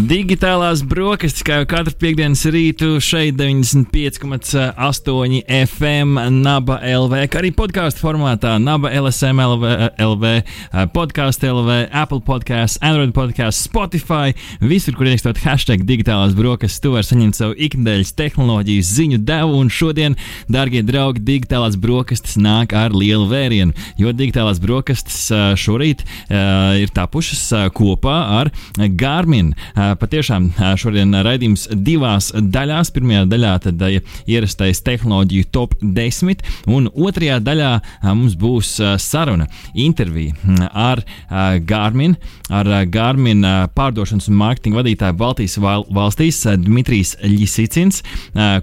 Digitālās brokastis, kā jau katru piekdienas rītu, šeit 95,8 FM, Naba LV, kā arī podkāstu formātā, Naba LSM LV, LV podkāstu LV, Apple podkāsts, Android podkāsts, Spotify. Visur, kur ierakstot hashtag digitālās brokastis, tu vari saņemt savu ikdienas tehnoloģiju ziņu devu. Un šodien, darbie draugi, digitālās brokastis nāk ar lielu vērienu, jo digitālās brokastis šorīt ir tapušas kopā ar Garmin. Patiešām šodien raidījums divās daļās. Pirmajā daļā tad ierastais tehnoloģiju top 10, un otrajā daļā mums būs saruna, intervija ar ā, Garmin, ar ā, pārdošanas un mārketinga vadītāju Baltijas val- valstīs Dmitrijs Ļisicins,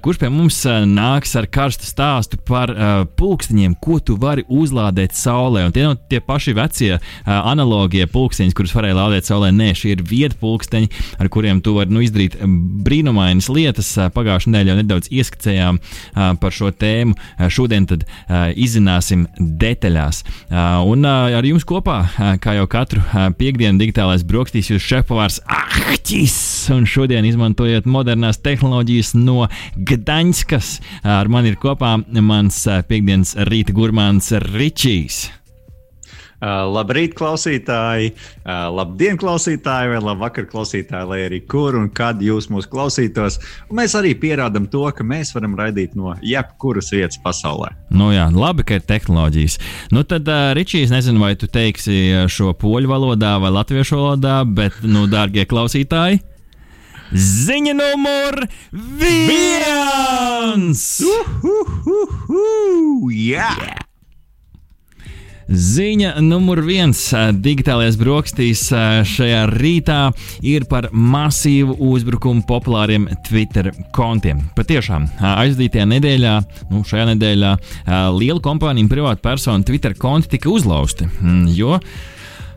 kurš pie mums nāks ar karstu stāstu par pulksteņiem, ko tu vari uzlādēt saulē. Un tie nav tie paši vecie analogie pulksteņi, kurus varēja lādēt saulē. Nē, šie ir vietpulksteņi, ar kuriem tu vari nu, izdarīt brīnumainas lietas. Pagājušajā nedēļā nedaudz ieskicējām par šo tēmu. Šodien tad izzināsim detaļās. Un ar jums kopā, kā jau katru piekdienu, digitālais brokastīs, jūs šefpavārs Ahtis! Un šodien izmantojot modernās tehnoloģijas no Gdaņskas. Ar mani ir kopā mans piekdienas rīta gurmāns Ričijs. Uh, labrīt, klausītāji! Uh, labdien, klausītāji! Vai labvakar, klausītāji! Lai arī kur un kad jūs mūs klausītos. Un mēs arī pierādām to, ka mēs varam raidīt no jebkuras vietas pasaulē. Nu jā, labi, ka ir tehnoloģijas. Nu tad, uh, Ričijs, nezinu, vai tu teiksi šo poļu valodā vai latviešu valodā, bet, nu, dārgie klausītāji, ziņa numur viens! Uhuhu! Jā! Ziņa numur viens digitālajās brokastīs šajā rītā ir par masīvu uzbrukumu populāriem Twitter kontiem. Patiešām aizdītajā nedēļā, nu, šajā nedēļā, liela kompānija un privāta persona Twitter konti tika uzlauzti. mm, Jo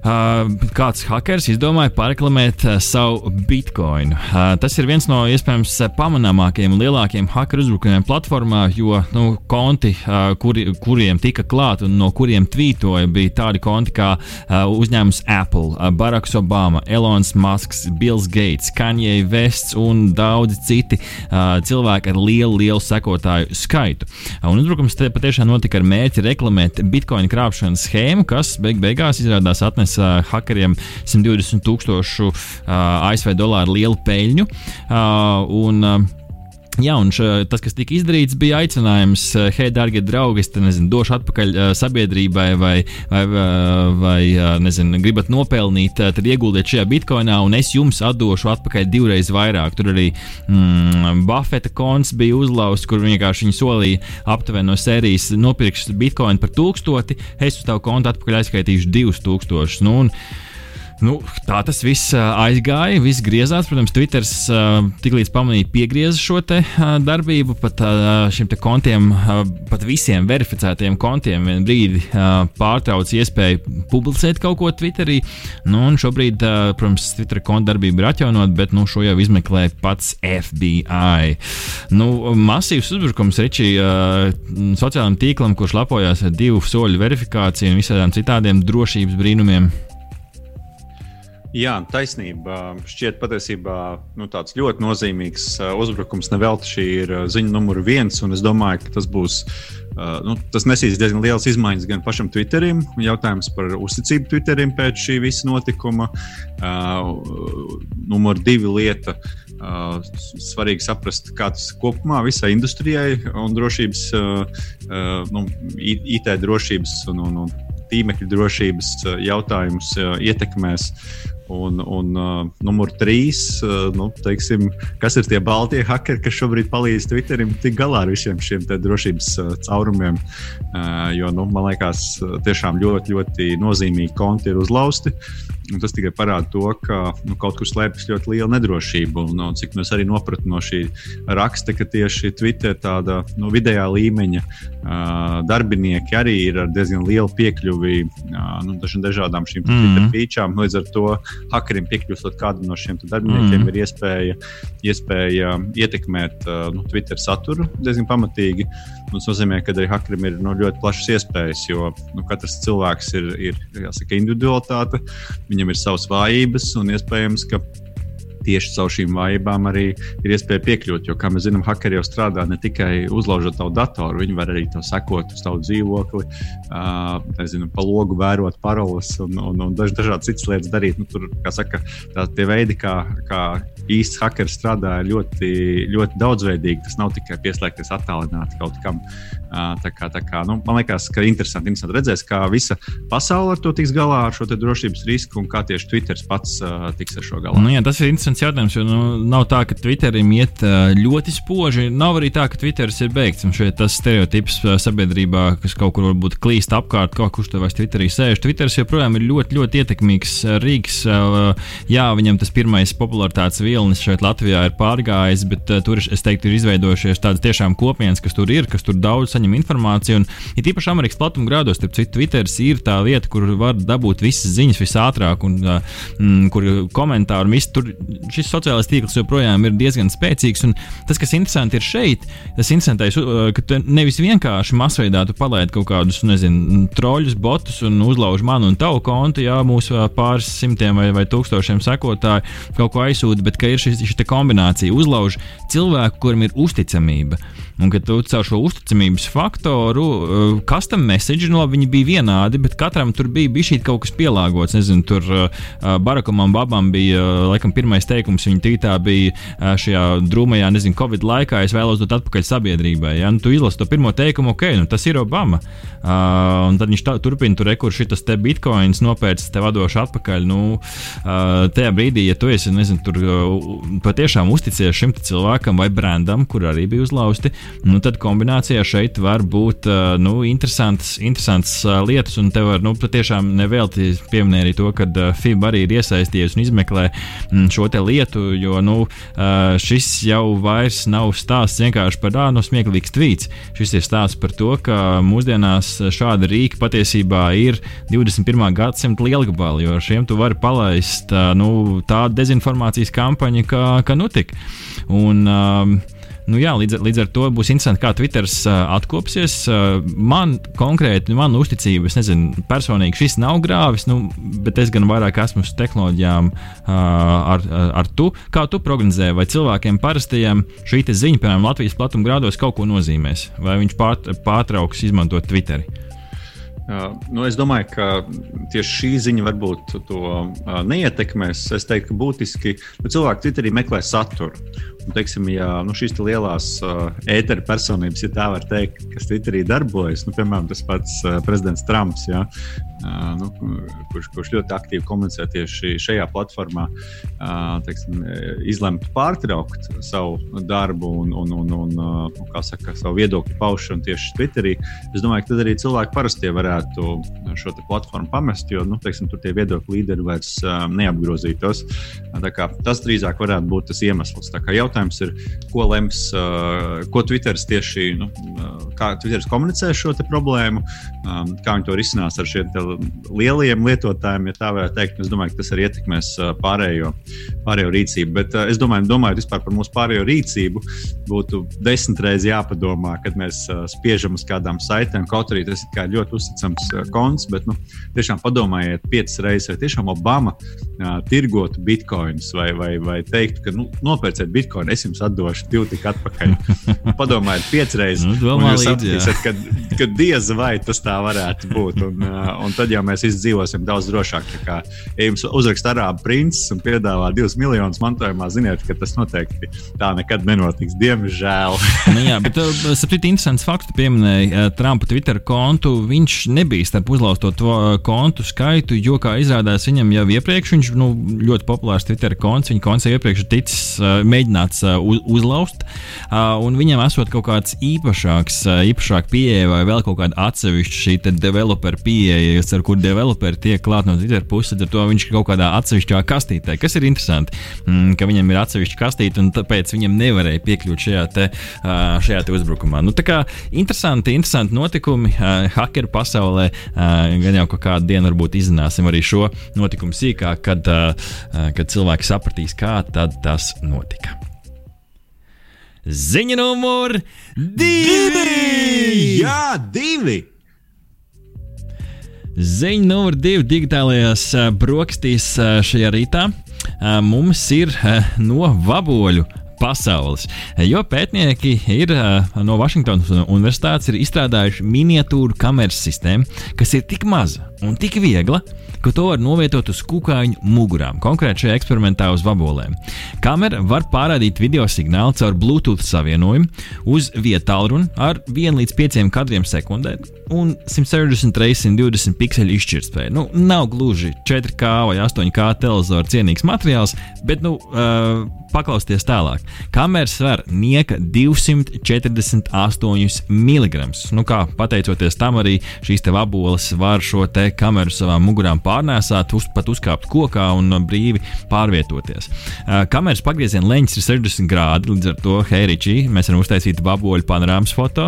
kāds hackers izdomāja pareklamēt uh, savu bitkoinu. Uh, tas ir viens no iespējams uh, pamanāmākajiem un lielākajiem hacker uzbrukumiem platformā, jo nu, konti, uh, kuri, kuriem tika klāti un no kuriem tvītoja, bija tādi konti kā uh, uzņēmums Apple, uh, Baracks Obama, Elonas Musks, Bills Gates, Kanye Vests un daudzi citi uh, cilvēki ar lielu, lielu sekotāju skaitu. Uh, un uzbrukums patiešām notika ar mērķi reklamēt bitkoinu krāpšanas schēmu, kas beig beigās izrādās atnesa uh, hackeriem 120 tūkstošu uh, ASV dolāru lielu peļņu. Uh, un, uh, Jā, un ša, tas, kas tika izdarīts, bija aicinājums, uh, hei, darbie draugi, es nezinu, došu atpakaļ uh, sabiedrībai, vai, vai, vai uh, nezinu, gribat nopelnīt, tad ieguldiet šajā bitkoinā, un es jums atdošu atpakaļ divreiz vairāk. Tur arī mm, Buffeta konts bija uzlauzts, kur vienkārši viņi solīja aptuveni no sērijas nopirkšu bitkoinu par tūkstoti, es uz tavu kontu atpakaļ aizskaitīšu divus tūkstošus. Nu, un, Nu, tā tas viss ā, aizgāja, viss griezās. Protams, Twitter tiklīdz pamanīja, piegrieza šo ā, darbību. Pat šiem kontiem, pat visiem verificētiem kontiem, vienā brīdī pārtrauca iespēju publicēt kaut ko Twitterī. Nu, šobrīd, protams, Twitter konta darbība ir atjaunota, bet nu, šo jau izmeklē pats FBI. Nu, masīvs uzbrukums Ričī sociālajam tīklam, kurš lapojās ar divu soļu verifikāciju un visādiem citādiem drošības brīnumiem. Jā, taisnība. Šķiet, patiesībā nu, tāds ļoti nozīmīgs uh, uzbrukums. Nevelti šī ir uh, ziņa numur viens, es domāju, ka tas būs. Uh, nu, tas nesīs diezgan liels izmaiņas gan pašam Twitterim. Jautājums par uzticību Twitterim pēc šī visa notikuma. Numur divi lieta. Svarīgi saprast, kā tas kopumā visai industrijai un drošības, nu, IT drošības un, un, un tīmekļa drošības jautājumus ietekmēs. Un, un uh, numur trīs, uh, nu, teiksim, kas ir tie baltie hackeri, kas šobrīd palīdz Twitterim tikt galā ar visiem šiem drošības uh, caurumiem. Uh, jo, nu, man liekas, uh, tiešām ļoti, ļoti nozīmīgi konti ir uzlauzti. Tas tikai parāda to, ka nu, kaut kur slēpjas ļoti liela nedrošība. Un, un cik mēs arī nopratu no šī raksta, ka tieši Twitter tāda nu, vidējā līmeņa uh, darbinieki arī ir ar diezgan lielu piekļuvi uh, nu, dažādām šīm mm -hmm. featurām. Līdz ar to hakerim piekļūstot kādam no šiem darbiniekiem, mm ir iespēja, iespēja ietekmēt uh, nu, Twitter saturu diezgan pamatīgi. Tas nozīmē, ka arī hakerim ir nu, ļoti plašas iespējas, jo nu, katrs cilvēks ir, ir jāsaka, individualitāte, viņam ir savas vājības un iespējams, ka tieši caur šīm vājībām arī ir iespēja piekļūt. Jo, kā mēs zinām, hackeri jau strādā ne tikai uzlaužot tavu datoru, viņi var arī to sekot uz tavu dzīvokli, uh, nezinu, pa logu vērot paroles un, un, un daž, dažādas citas lietas darīt. Nu, tur, kā saka, tā, tie veidi, kā, kā īsts hackers strādā, ir ļoti, ļoti daudzveidīgi. Tas nav tikai pieslēgties attālināti kaut kam. Uh, tā kā, tā kā, nu, man liekas, ka interesanti, interesanti redzēs, kā visa pasaule ar to tiks galā, ar šo drošības risku un kā tieši Twitter pats uh, tiks ar šo galā. Nu, jā, tas ir interesants jautājums, jo nu, nav tā, ka Twitterim iet ļoti spoži. Nav arī tā, ka Twitteris ir beigts. Un šeit tas stereotips sabiedrībā, kas kaut kur varbūt klīst apkārt, kaut kurš to vairs Twitterī sēž. Twitteris joprojām ir ļoti, ļoti ietekmīgs rīks. Jā, viņam tas pirmais popularitātes vilnis šeit Latvijā ir pārgājis, bet tur es teiktu, ir izveidojušies tādas tiešām kopienas, kas tur ir, kas tur daudz saņem informāciju. Un, ja tīpaši Amerikas platumgrādos, tad Twitteris ir tā vieta, kur var dabūt visas ziņas visātrāk un mm, kur komentāri un viss tur šis sociālais tīkls joprojām ir diezgan spēcīgs. Tas, kas interesanti ir šeit, tas interesantais, ka tu nevis vienkārši masveidā tu palaidi kaut kādus, nezinu, troļus, botus un uzlauž manu un tavu kontu, jā, mūsu pāris simtiem vai, vai tūkstošiem sekotāju kaut ko aizsūta, bet ka ir šī, šī kombinācija, uzlauž cilvēku, kuram ir uzticamība. Un, kad tu caur šo uzticamības faktoru, uh, custom message, nu, labi, viņi bija vienādi, bet katram tur bija bijis kaut kas pielāgots. Nezinu, tur uh, Barackam Obamam bija, uh, laikam, pirmais teikums viņa tītā bija šajā drūmajā, nezinu, Covid laikā, es vēlos dot atpakaļ sabiedrībai. Ja? Nu, tu izlasi to pirmo teikumu, ok, nu, tas ir Obama. Uh, un tad viņš tā, turpina tur, kur šis te bitkoins nopērts, te vadošu atpakaļ. Nu, uh, tajā brīdī, ja tu esi, nezinu, tur uh, patiešām uzticies šim cilvēkam vai brandam, kur arī bija uzlauzti, nu, tad kombinācijā šeit var būt nu, interesants, interesants lietas, un te var nu, patiešām nevelti pieminēt arī to, ka FIB arī ir iesaistījies un izmeklē mm, šo lietu, jo nu, šis jau vairs nav stāsts vienkārši par tādu no smieklīgu tvīts. Šis ir stāsts par to, ka mūsdienās šāda rīka patiesībā ir 21. gadsimta lielgabali, jo ar šiem tu vari palaist nu, tādu dezinformācijas kampaņu, kā, kā nutika. Un, uh, Nu, jā, līdz, līdz ar to būs interesanti, kā Twitter uh, atkopsies. Uh, man konkrēti, man uzticība, es nezinu, personīgi šis nav grāvis, nu, bet es gan vairāk esmu uz tehnoloģijām uh, ar, ar tu. Kā tu prognozē, vai cilvēkiem parastajiem šī ziņa, piemēram, Latvijas platuma grādos kaut ko nozīmēs, vai viņš pār, pārtrauks izmantot Twitteri? Uh, nu, es domāju, ka tieši šī ziņa varbūt to uh, neietekmēs. Es teiktu, ka būtiski nu, cilvēki Twitterī meklē saturu. Un, teiksim, ja nu, šīs te lielās uh, ēteru personības, ja tā var teikt, kas Twitterī darbojas, nu, piemēram, tas pats uh, prezidents Trumps, ja, uh, nu, kurš, kurš ļoti aktīvi komunicē tieši šajā platformā, uh, teiksim, izlemt pārtraukt savu darbu un, un, un, un uh, saka, savu viedokļu paušanu tieši Twitterī, es domāju, ka tad arī cilvēki parasti varētu šo platformu pamest, jo nu, teiksim, tur tie viedokļu līderi vairs uh, neapgrozītos. Tas drīzāk varētu būt tas iemesls. Tā kā jautājums ir, ko lems, ko Twitteris tieši, nu, kā Twitteris komunicē šo problēmu, kā viņi to risinās ar šiem lielajiem lietotājiem, ja tā varētu teikt. Es domāju, ka tas arī ietekmēs pārējo, pārējo rīcību. Bet es domāju, domājot par mūsu pārējo rīcību, būtu desmit reizes jāpadomā, kad mēs spiežam uz kādām saitēm. Kaut arī tas ir ļoti uzticams konts, bet nu, tiešām padomājiet piecas reizes, vai tiešām Obama tirgotu bitkoinus vai, vai, vai teiktu, ka nu, nopērciet bitkoinu bitkoinu, es jums atdošu divu tik atpakaļ. Padomājiet, piecreiz. Nu, jūs sapratīsiet, ka, ka dieza vai tas tā varētu būt. Un, uh, un tad jau mēs izdzīvosim daudz drošāk. Kā, ja jums uzraksta arābu princis un piedāvā divus miljonus mantojumā, ziniet, ka tas noteikti tā nekad nenotiks. Diemžēl. nu, jā, bet sapratu, interesants fakts, pieminēja uh, Trumpa Twitter kontu. Viņš nebija starp uzlauzto kontu skaitu, jo, kā izrādās, viņam jau iepriekš, viņš nu, ļoti populārs Twitter konts, viņa konts iepriekš ticis uh, mēģināts uz, uzlauzt, un viņam esot kaut kāds īpašāks, īpašāk pieeja vai vēl kaut kāda atsevišķa šī developer pieeja, ar kur developeri tiek klāt no Twitter puses, tad viņš ir kaut kādā atsevišķā kastītē, kas ir interesanti, mm, ka viņam ir atsevišķa kastīte un tāpēc viņam nevarēja piekļūt šajā, te, šajā te uzbrukumā. Nu, tā kā interesanti, interesanti notikumi hakeru pasaulē, gan jau kādu dienu varbūt izzināsim arī šo notikumu sīkāk, kad, kad cilvēki sapratīs, kā tas notika. Ziņa numur divi! Jā, divi! Ziņa numur divi digitālajās brokastīs šajā rītā mums ir no vaboļu pasaules. Jo pētnieki ir no Vašingtonas Universitātes izstrādājuši miniatūru kameras sistēmu, kas ir tik maza un tik viegla, ka to var novietot uz kukaiņu mugurām, konkrēti šajā eksperimentā uz vabolēm. Kamera var pārādīt video signālu caur Bluetooth savienojumu uz vietālruni ar 1 līdz 5 kadriem sekundē un 160 x 120 pikseli izšķirtspēju. Nu, nav gluži 4K vai 8K televizora cienīgs materiāls, bet nu, uh, paklausieties tālāk. Kamera sver nieka 248 mg. Nu, kā pateicoties tam, arī šīs vaboles var šo kameru savām mugurām pārnēsāt, uz, pat uzkāpt kokā un brīvi pārvietoties. Kameras pagrieziena leņķis ir 60 grādi, līdz ar to Heiričī mēs varam uztaisīt vaboļu panorāmas foto.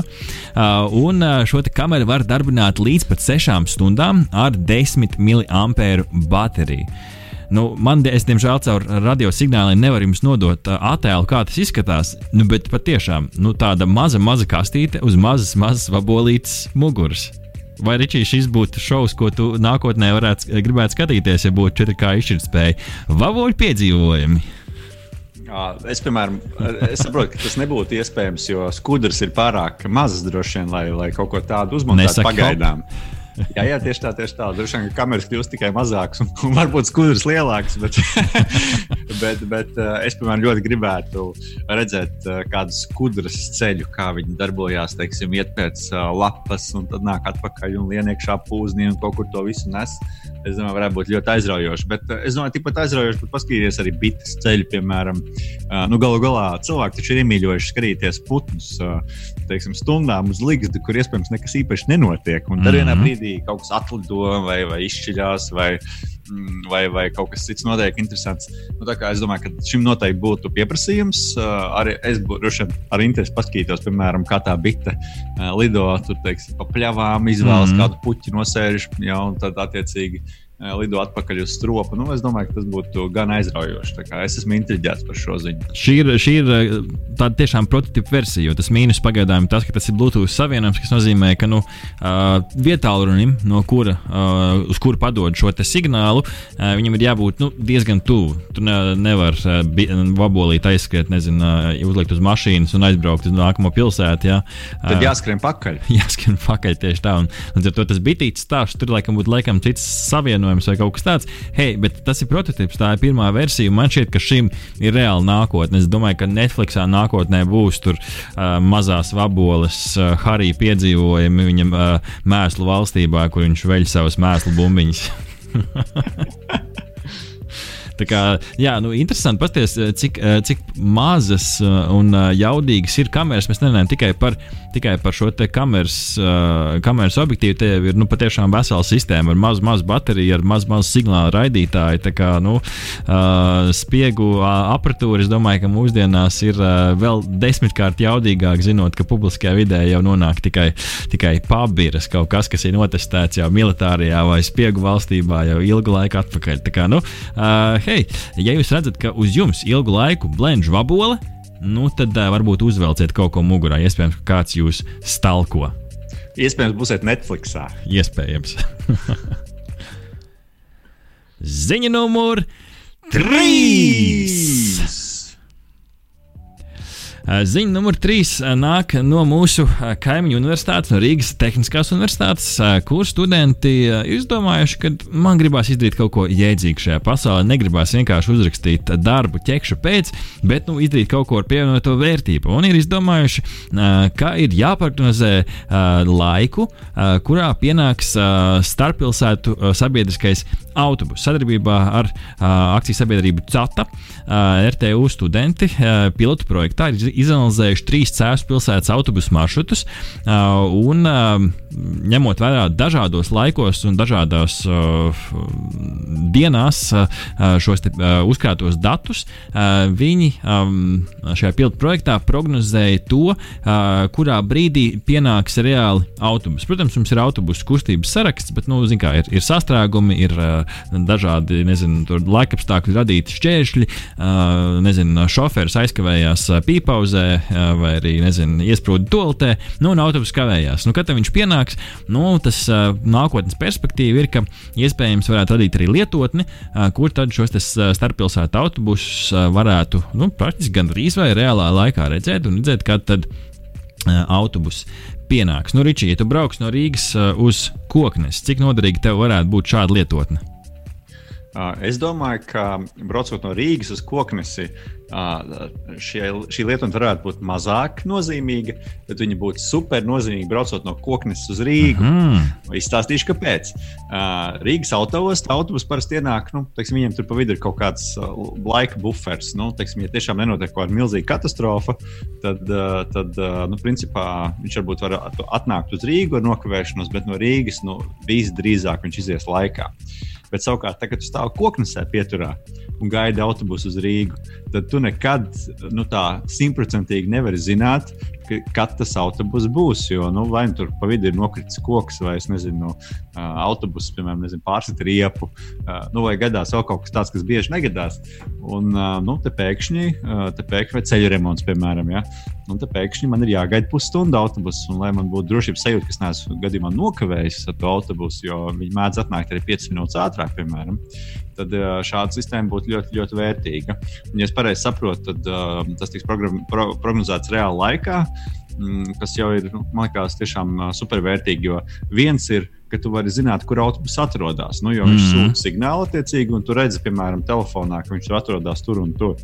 Un šo kameru var darbināt līdz pat 6 stundām ar 10 mAh bateriju. Nu, man, es, diemžēl, caur radio signāliem nevaru jums nodot attēlu, kā tas izskatās. Nu, bet patiešām nu, tāda maza, maza kastīte uz mazas, mazas vabolītes muguras. Vai Ričijs šis būtu šovs, ko tu nākotnē varētu gribēt skatīties, ja būtu 4K izšķirtspēja? Vavoļu piedzīvojumi! Es, piemēram, es saprotu, ka tas nebūtu iespējams, jo skudras ir pārāk mazas droši vien, lai, lai kaut ko tādu uzmanītu pagaidām. Hop. Jā, jā, tieši tā, tieši tā. Droši vien, ka kameras kļūst tikai mazākas un, un varbūt skudras lielākas. Bet, bet, bet eh, es, piemēram, ļoti gribētu redzēt eh, kādu skudras ceļu, kā viņi darbojās, teiksim, iet pēc eh, lapas un tad nāk atpakaļ un lien iekšā pūznī un kaut kur to visu nes. Es domāju, varētu būt ļoti aizraujoši. Bet es domāju, tikpat aizraujoši, bet paskatīties arī bites ceļu, piemēram. Nu, galu galā cilvēki taču ir iemīļojuši skatīties putnus teiksim, stundām uz ligzdu, kur iespējams nekas īpaši nenotiek. Un tad mm -hmm. vienā brīdī brīdī kaut kas atlido vai, vai izšķiļās, vai, mm, vai, vai kaut kas cits notiek interesants. Nu, es domāju, ka šim noteikti būtu pieprasījums. Arī es būtu ar interesi paskatītos, piemēram, kā tā bite lido tur, teiksim, pa pļavām, izvēlas mm -hmm. kādu puķi nosēž, ja, un tad attiecīgi lido atpakaļ uz stropu. Nu, es domāju, ka tas būtu gan aizraujoši. Es esmu intriģēts par šo ziņu. Šī ir, šī ir tāda tiešām prototypa versija, jo tas mīnus pagaidām ir tas, ka tas ir Bluetooth savienojums, kas nozīmē, ka nu, uh, vietālurunim, no kura, uz kura padod šo signālu, viņam ir jābūt nu, diezgan tuvu. Tur ne, nevar vabolīt aizskriet, nezinu, uzlikt uz mašīnas un aizbraukt uz nākamo pilsētu. Jā. Tad jāskrien pakaļ. Jāskrien pakaļ tieši tā. Un, līdz ar to tas bitīts stāsts, tur laikam būtu laikam cits savienojums paziņojums vai kaut kas tāds. Hei, bet tas ir prototyps, tā ir pirmā versija. Man šķiet, ka šim ir reāla nākotne. Es domāju, ka Netflixā nākotnē būs tur uh, mazās vaboles, uh, Harija piedzīvojumi viņam uh, mēslu valstībā, kur viņš veļ savus mēslu bumbiņus. Tā kā, jā, nu, interesanti paskatīties, cik, cik mazas un jaudīgas ir kameras. Mēs nerunājam tikai par, tikai par šo kameras, kameras objektīvu. Te jau ir nu, patiešām vesela sistēma ar mazu, mazu bateriju, ar mazu, mazu signālu raidītāju. Tā kā nu, spiegu apatūra, es domāju, ka mūsdienās ir vēl desmitkārt jaudīgāk, zinot, ka publiskajā vidē jau nonāk tikai, tikai pabiras, kaut kas, kas ir notestēts jau militārajā vai spiegu valstībā jau ilgu laiku atpakaļ. Tā kā, nu, uh, hei, ja jūs redzat, ka uz jums ilgu laiku blendž vabole, nu tad uh, varbūt uzvelciet kaut ko mugurā. Iespējams, ka kāds jūs stalko. Iespējams, būsiet Netflixā. Iespējams. Ziņa numur 3! Eh, ziņa numur trīs eh, nāk no mūsu eh, kaimiņu universitātes, no Rīgas Tehniskās universitātes, kur studenti izdomājuši, ka man gribās izdarīt kaut ko jēdzīgu šajā pasaulē. Negribās vienkārši uzrakstīt darbu ķekšu pēc, bet nu, izdarīt kaut ko ar pievienoto vērtību. Un ir izdomājuši, ka ir jāprognozē laiku, kurā pienāks starppilsētu sabiedriskais autobusu. Sadarbībā ar uh, akciju sabiedrību CATA uh, RTU studenti uh, pilotu projektā ir izanalizējuši trīs cēlus pilsētas autobusu maršrutus uh, un uh, ņemot vērā dažādos laikos un dažādās uh, dienās uh, šos te, uh, uzkrātos datus, uh, viņi um, šajā pilotu projektā prognozēja to, uh, kurā brīdī pienāks reāli autobusi. Protams, mums ir autobusu kustības saraksts, bet, nu, kā, ir, ir sastrēgumi, ir uh, dažādi nezinu, laikapstākļu radīti šķēršļi, nezinu, šoferis aizkavējās pīpauzē vai arī nezinu, iesprūda toaletē, nu, un autobus kavējās. Nu, kad viņš pienāks, nu, tas nākotnes perspektīva ir, ka iespējams varētu radīt arī lietotni, kur tad šos starppilsētu autobusus varētu nu, praktiski gandrīz vai reālā laikā redzēt un redzēt, kad tad autobus pienāks. Nu, Ričija, ja tu brauks no Rīgas uz koknes, cik noderīgi tev varētu būt šāda lietotne? Es domāju, ka braucot no Rīgas uz koknesi, šie, šī lieta varētu būt mazāk nozīmīga, bet viņa būtu super nozīmīga braucot no koknes uz Rīgu. Mm. Izstāstīšu, kāpēc. Rīgas autobus, autobus parasti ienāk, nu, teiksim, viņiem tur pa vidu ir kaut kāds laika buferis. Nu, teiksim, ja tiešām nenotiek kaut kāda milzīga katastrofa, tad, tad nu, principā viņš varbūt var atnākt uz Rīgu ar nokavēšanos, bet no Rīgas nu, visdrīzāk viņš izies laikā. Bet savukārt, tagad, kad tu stāvi koknesē pieturā un gaidi autobusu uz Rīgu, tad tu nekad nu, tā simtprocentīgi nevari zināt, kad tas autobus būs. Jo nu, vai nu tur pa vidu ir nokritis koks, vai es nezinu, autobuss, piemēram, pārsita riepu, nu, vai gadās vēl kaut kas tāds, kas bieži negadās. Un nu, te pēkšņi, te pēkšņi vai ceļu remonts, piemēram, ja? un te pēkšņi man ir jāgaida pusstundu autobusu, un lai man būtu drošības sajūta, ka es neesmu gadījumā nokavējis ar to autobusu, jo viņi mēdz atnākt arī 5 minūtes ātrāk, piemēram tad šāda sistēma būtu ļoti, ļoti vērtīga. Un, ja es pareizi saprotu, tad uh, tas tiks pro prognozēts reāli laikā, kas jau ir, nu, man liekas, tiešām supervērtīgi. Jo viens ir ka tu vari zināt, kur autobus atrodas. Nu, jo viņš mm. sūta signālu attiecīgi, un tu redzi, piemēram, telefonā, ka viņš tur atrodas tur un tur.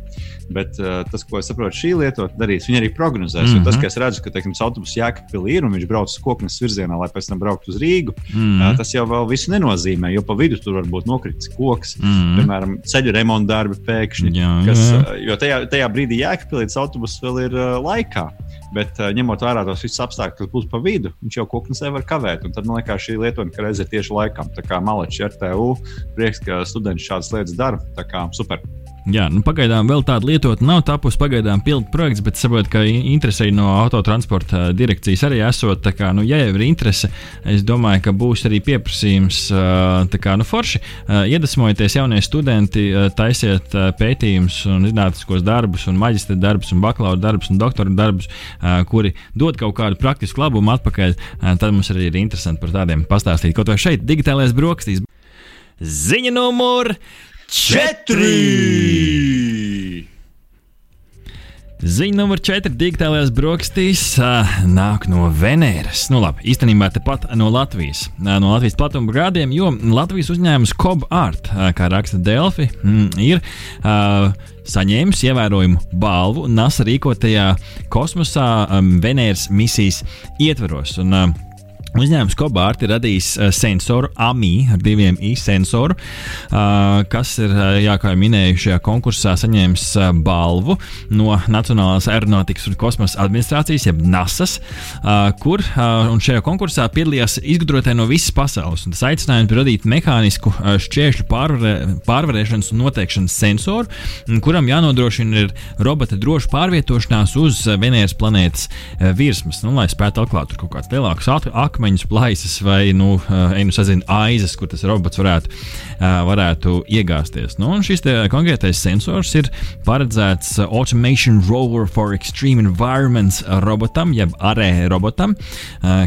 Bet uh, tas, ko es saprotu, šī lietot darīs, viņi arī prognozēs. Mm -hmm. Tas, ka es redzu, ka teiksim, autobus jēkapilī ir un viņš brauc uz koknes virzienā, lai pēc tam brauktu uz Rīgu, mm -hmm. uh, tas jau vēl visu nenozīmē, jo pa vidu tur var būt nokritis koks, mm -hmm. piemēram, ceļu remonta darbi pēkšņi. Jā, jā. Kas, uh, jo tajā, tajā brīdī jēkapilī autobus vēl ir uh, laikā. Bet, uh, ņemot vērā tos visus apstākļus, kas būs pa vidu, viņš jau koknesē var kavēt. Un tad man liekas, šī lietotne, ka reizē tieši laikam. Tā kā malači ar TU, prieks, ka studenti šādas lietas dara. Tā kā super. Jā, nu, pagaidām vēl tāda lietotne nav tapusi. Pagaidām pildu projekts, bet saprotu, ka interese no autotransporta direkcijas arī esot. Kā, nu, ja jau ir interese, es domāju, ka būs arī pieprasījums. Kā, nu, forši iedvesmojieties, jaunie studenti, taisiet pētījumus zinātniskos darbus, un maģistra darbus, un bakalaura darbus, un doktora darbus, kuri dod kaut kādu praktisku labumu atpakaļ. Tad mums arī ir interesanti par tādiem pastāstīt. Kaut vai šeit, digitālais brokastīs. Ziņa numur četri! Ziņa numur 4. Digitālajās brokastīs uh, nāk no Venēras. Nu, labi, īstenībā tepat no Latvijas. Uh, no Latvijas platuma grādiem, jo Latvijas uzņēmums Cob Art, uh, kā raksta Delfi, mm, ir uh, saņēmis ievērojumu balvu NASA rīkotajā kosmosā um, Venēras misijas ietveros. Un, uh, Uzņēmums Kobārti ir radījis uh, sensoru AMI ar diviem I sensoru, uh, kas ir, uh, jā, kā jau minēju, šajā konkursā saņēmis balvu no Nacionālās aeronautikas un kosmosa administrācijas, jeb NASAS, kur šajā konkursā piedalījās izgudrotāji no visas pasaules. Tas aicinājums bija radīt mehānisku šķēršļu pārvarē, pārvarēšanas un noteikšanas sensoru, kuram jānodrošina ir robota droša pārvietošanās uz Venēras planētas virsmas, nu, lai spētu atklāt kaut kāds lielāks akmens akmeņus, plaisas vai, nu, ej, nu sazinu, aizes, kur tas robots varētu, varētu iegāzties. Nu, šis konkrētais sensors ir paredzēts Automation Rover for Extreme Environments robotam, jeb arē robotam,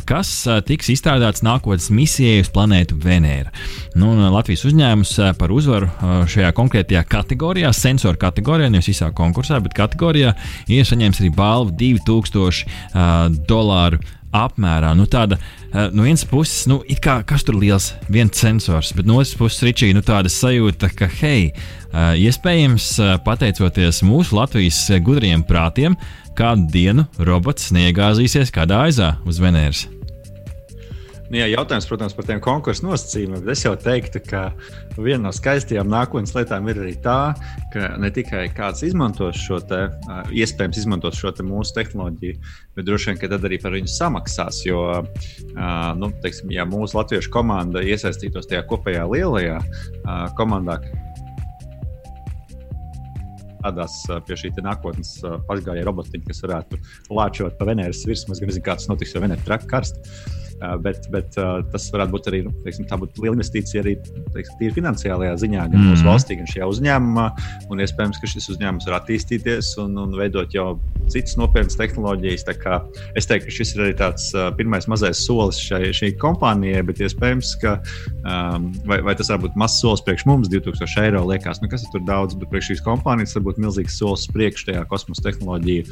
kas tiks izstrādāts nākotnes misijai uz planētu Venēra. Nu, Latvijas uzņēmums par uzvaru šajā konkrētajā kategorijā, sensoru kategorijā, nevis visā konkursā, bet kategorijā ir saņēmis arī balvu 2000 uh, dolāru apmērā. Nu, tāda, eh, no vienas puses, nu, kā, kas tur liels, viens sensors, bet no otras puses, Ričija, nu, tāda sajūta, ka, hei, eh, iespējams, eh, pateicoties mūsu Latvijas gudriem prātiem, kādu dienu robots neiegāzīsies kādā aizā uz Venēras. Nu, jā, jautājums, protams, par tiem konkursu nosacījumiem. Es jau teiktu, ka viena no skaistajām nākotnes lietām ir arī tā, ka ne tikai kāds izmantos šo te, iespējams izmantos šo te mūsu tehnoloģiju, bet droši vien, tad arī par viņu samaksās. Jo, nu, teiksim, ja mūsu latviešu komanda iesaistītos tajā kopējā lielajā komandā, strādās pie šī nākotnes pašgājēja robotiņa, kas varētu lāčot pa Venēras virsmu. Es gan nezinu, kā tas notiks, jo Venēra traka karsta. Bet, bet tas varētu būt arī nu, teiksim, liela investīcija arī teiksim, tīri finansiālajā ziņā, gan mm. mūsu valstī, gan šajā uzņēmumā. Un iespējams, ka šis uzņēmums var attīstīties un, un veidot jau citas nopietnas tehnoloģijas. Es teiktu, ka šis ir arī tāds uh, pirmais mazais solis šai, šai kompānijai, bet iespējams, ka um, vai, vai tas var būt mazs solis priekš mums, 2000 eiro liekas, nu, kas ir tur daudz, bet priekš šīs kompānijas var būt milzīgs solis priekš tajā kosmosa tehnoloģiju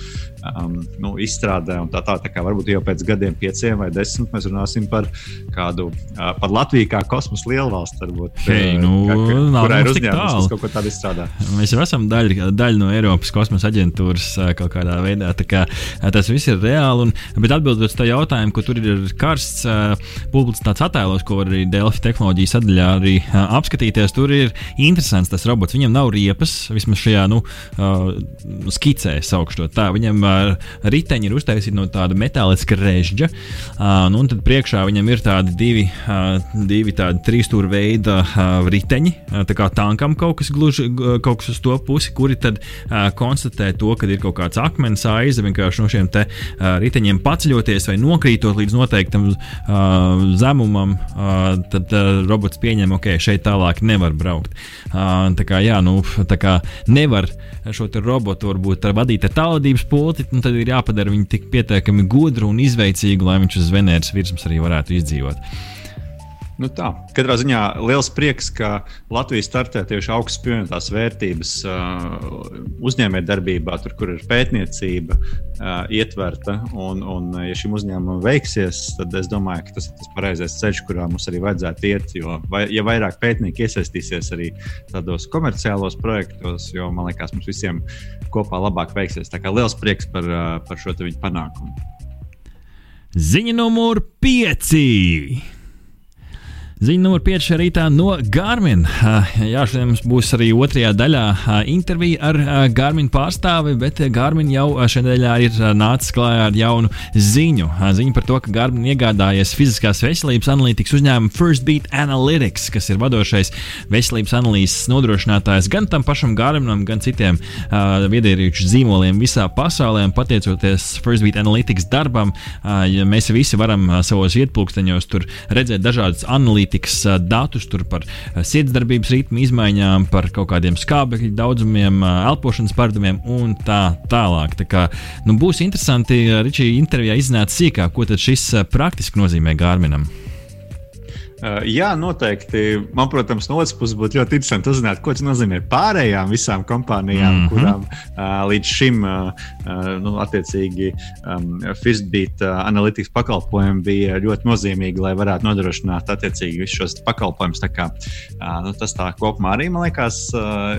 um, nu, izstrādē un tā tā. tā kā varbūt jau pēc gadiem, pieciem vai desmit mēs runājam runāsim par kādu, par Latviju kā kosmosa lielvalstu. Varbūt, hey, nu, kā, kurā ir uzņēmums, kas kaut ko tādu izstrādā. Mēs jau esam daļa, daļa no Eiropas kosmosa aģentūras kaut kādā veidā. Kā, tas viss ir reāli. Un, bet atbildot uz tā jautājumu, ka tur ir karsts publicitātes attēlos, ko var arī Delfi tehnoloģijas sadaļā arī apskatīties, tur ir interesants tas robots. Viņam nav riepas, vismaz šajā nu, skicē saukšu to tā. Viņam riteņi ir uztaisīti no tāda metāliska režģa. Nu, un tad priekšā viņam ir tādi divi, divi tādi trīsstūra veida riteņi, tā kā tankam kaut kas gluži kaut kas uz to pusi, kuri tad konstatē to, ka ir kaut kāds akmens aiza vienkārši no šiem te riteņiem paceļoties vai nokrītot līdz noteiktam zemumam, tad robots pieņem, ok, šeit tālāk nevar braukt. Tā kā, jā, nu, tā kā nevar šo robotu varbūt vadīt ar tālrādības pulti, tad ir jāpadara viņu tik pietiekami gudru un izveicīgu, lai viņš uz Venēras virsmas mums arī varētu izdzīvot. Nu tā. Katrā ziņā liels prieks, ka Latvija startē tieši augstas pievienotās vērtības uh, uzņēmējdarbībā, tur, kur ir pētniecība uh, ietverta. Un, un, ja šim uzņēmumam veiksies, tad es domāju, ka tas ir tas pareizais ceļš, kurā mums arī vajadzētu iet. Jo, vai, ja vairāk pētnieki iesaistīsies arī tādos komerciālos projektos, jo man liekas, mums visiem kopā labāk veiksies. Tā kā liels prieks par, uh, par šo viņu panākumu. Ziņa numur 5. Ziņa numur 5 šajā rītā no Garmin. Jā, šodien mums būs arī otrajā daļā intervija ar Garmin pārstāvi, bet Garmin jau šajā daļā ir nācis klājā ar jaunu ziņu. Ziņa par to, ka Garmin iegādājies fiziskās veselības analītikas uzņēmumu First Beat Analytics, kas ir vadošais veselības analīzes nodrošinātājs gan tam pašam Garminam, gan citiem viedierīču zīmoliem visā pasaulē. Pateicoties First Beat Analytics darbam, mēs visi varam savos vietpunkteņos redzēt dažādas analītikas analītikas datus par sirdsdarbības ritmu izmaiņām, par kaut kādiem skābekļa daudzumiem, elpošanas paradumiem un tā tālāk. Tā kā, nu, būs interesanti, Ričija, intervijā izzināt sīkāk, ko šis praktiski nozīmē Gārminam. Uh, jā, noteikti. Man, protams, no otras puses būtu ļoti interesanti uzzināt, ko tas nozīmē pārējām visām kompānijām, mm -hmm. kurām uh, līdz šim, uh, nu, attiecīgi, um, Fistbeat uh, analītikas pakalpojumi bija ļoti nozīmīgi, lai varētu nodrošināt attiecīgi visus šos pakalpojumus. Kā, uh, nu, tas tā kopumā arī, man liekas, uh,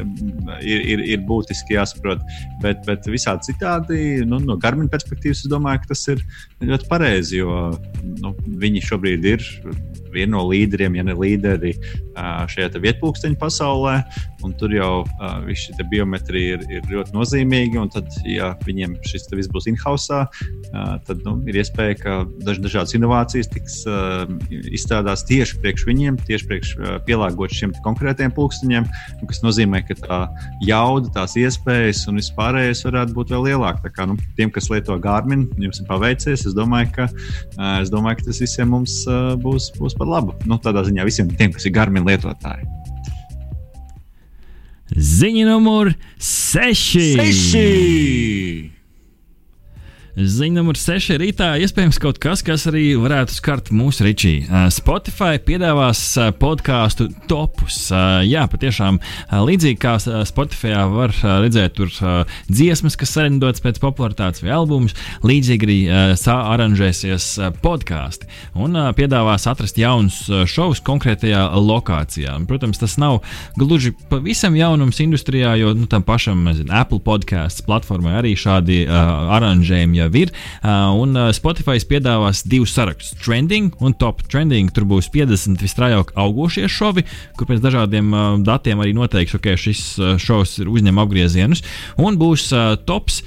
ir, ir, ir būtiski jāsaprot. Bet, bet visādi citādi, nu, no Garmin perspektīvas, es domāju, ka tas ir ļoti pareizi, jo nu, viņi šobrīd ir viena no līderiem, ja ne līderi šajā vietpunkteņa pasaulē. Tur jau viss šī biometrija ir, ir ļoti nozīmīga. Tad, ja viņiem šis viss būs in-house, tad nu, ir iespēja, ka daž, dažādas inovācijas tiks izstrādātas tieši priekš viņiem, tieši priekš pielāgot šiem konkrētiem pulksteņiem, kas nozīmē, ka tā jauda, tās iespējas un vispārējais varētu būt vēl lielāka. Tā kā nu, tiem, kas lieto Gārminu, jums ir paveicies. Es domāju, ka, es domāju, ka tas visiem mums būs, būs par labu. Nu, tādā ziņā visiem tiem, kas ir Garmin lietotāji. Ziņa numur 6. 6. Ziņa numur 6 rītā iespējams kaut kas, kas arī varētu skart mūsu rīčī. Spotify piedāvās podkāstu topus. Jā, patiešām līdzīgi kā Spotify var redzēt tur dziesmas, kas sarindotas pēc popularitātes vai albumus, līdzīgi arī sāaranžēsies podkāsti un piedāvās atrast jaunus šovus konkrētajā lokācijā. Protams, tas nav gluži pavisam jaunums industrijā, jo nu, tam pašam nezinu, Apple podkāstu platformai arī šādi uh, aranžējumi jau ir. Un Spotify piedāvās divus sarakstus - trending un top trending. Tur būs 50 visstraujāk augošie šovi, kur pēc dažādiem datiem arī noteiks, ka okay, šis šovs ir uzņem apgriezienus, un būs tops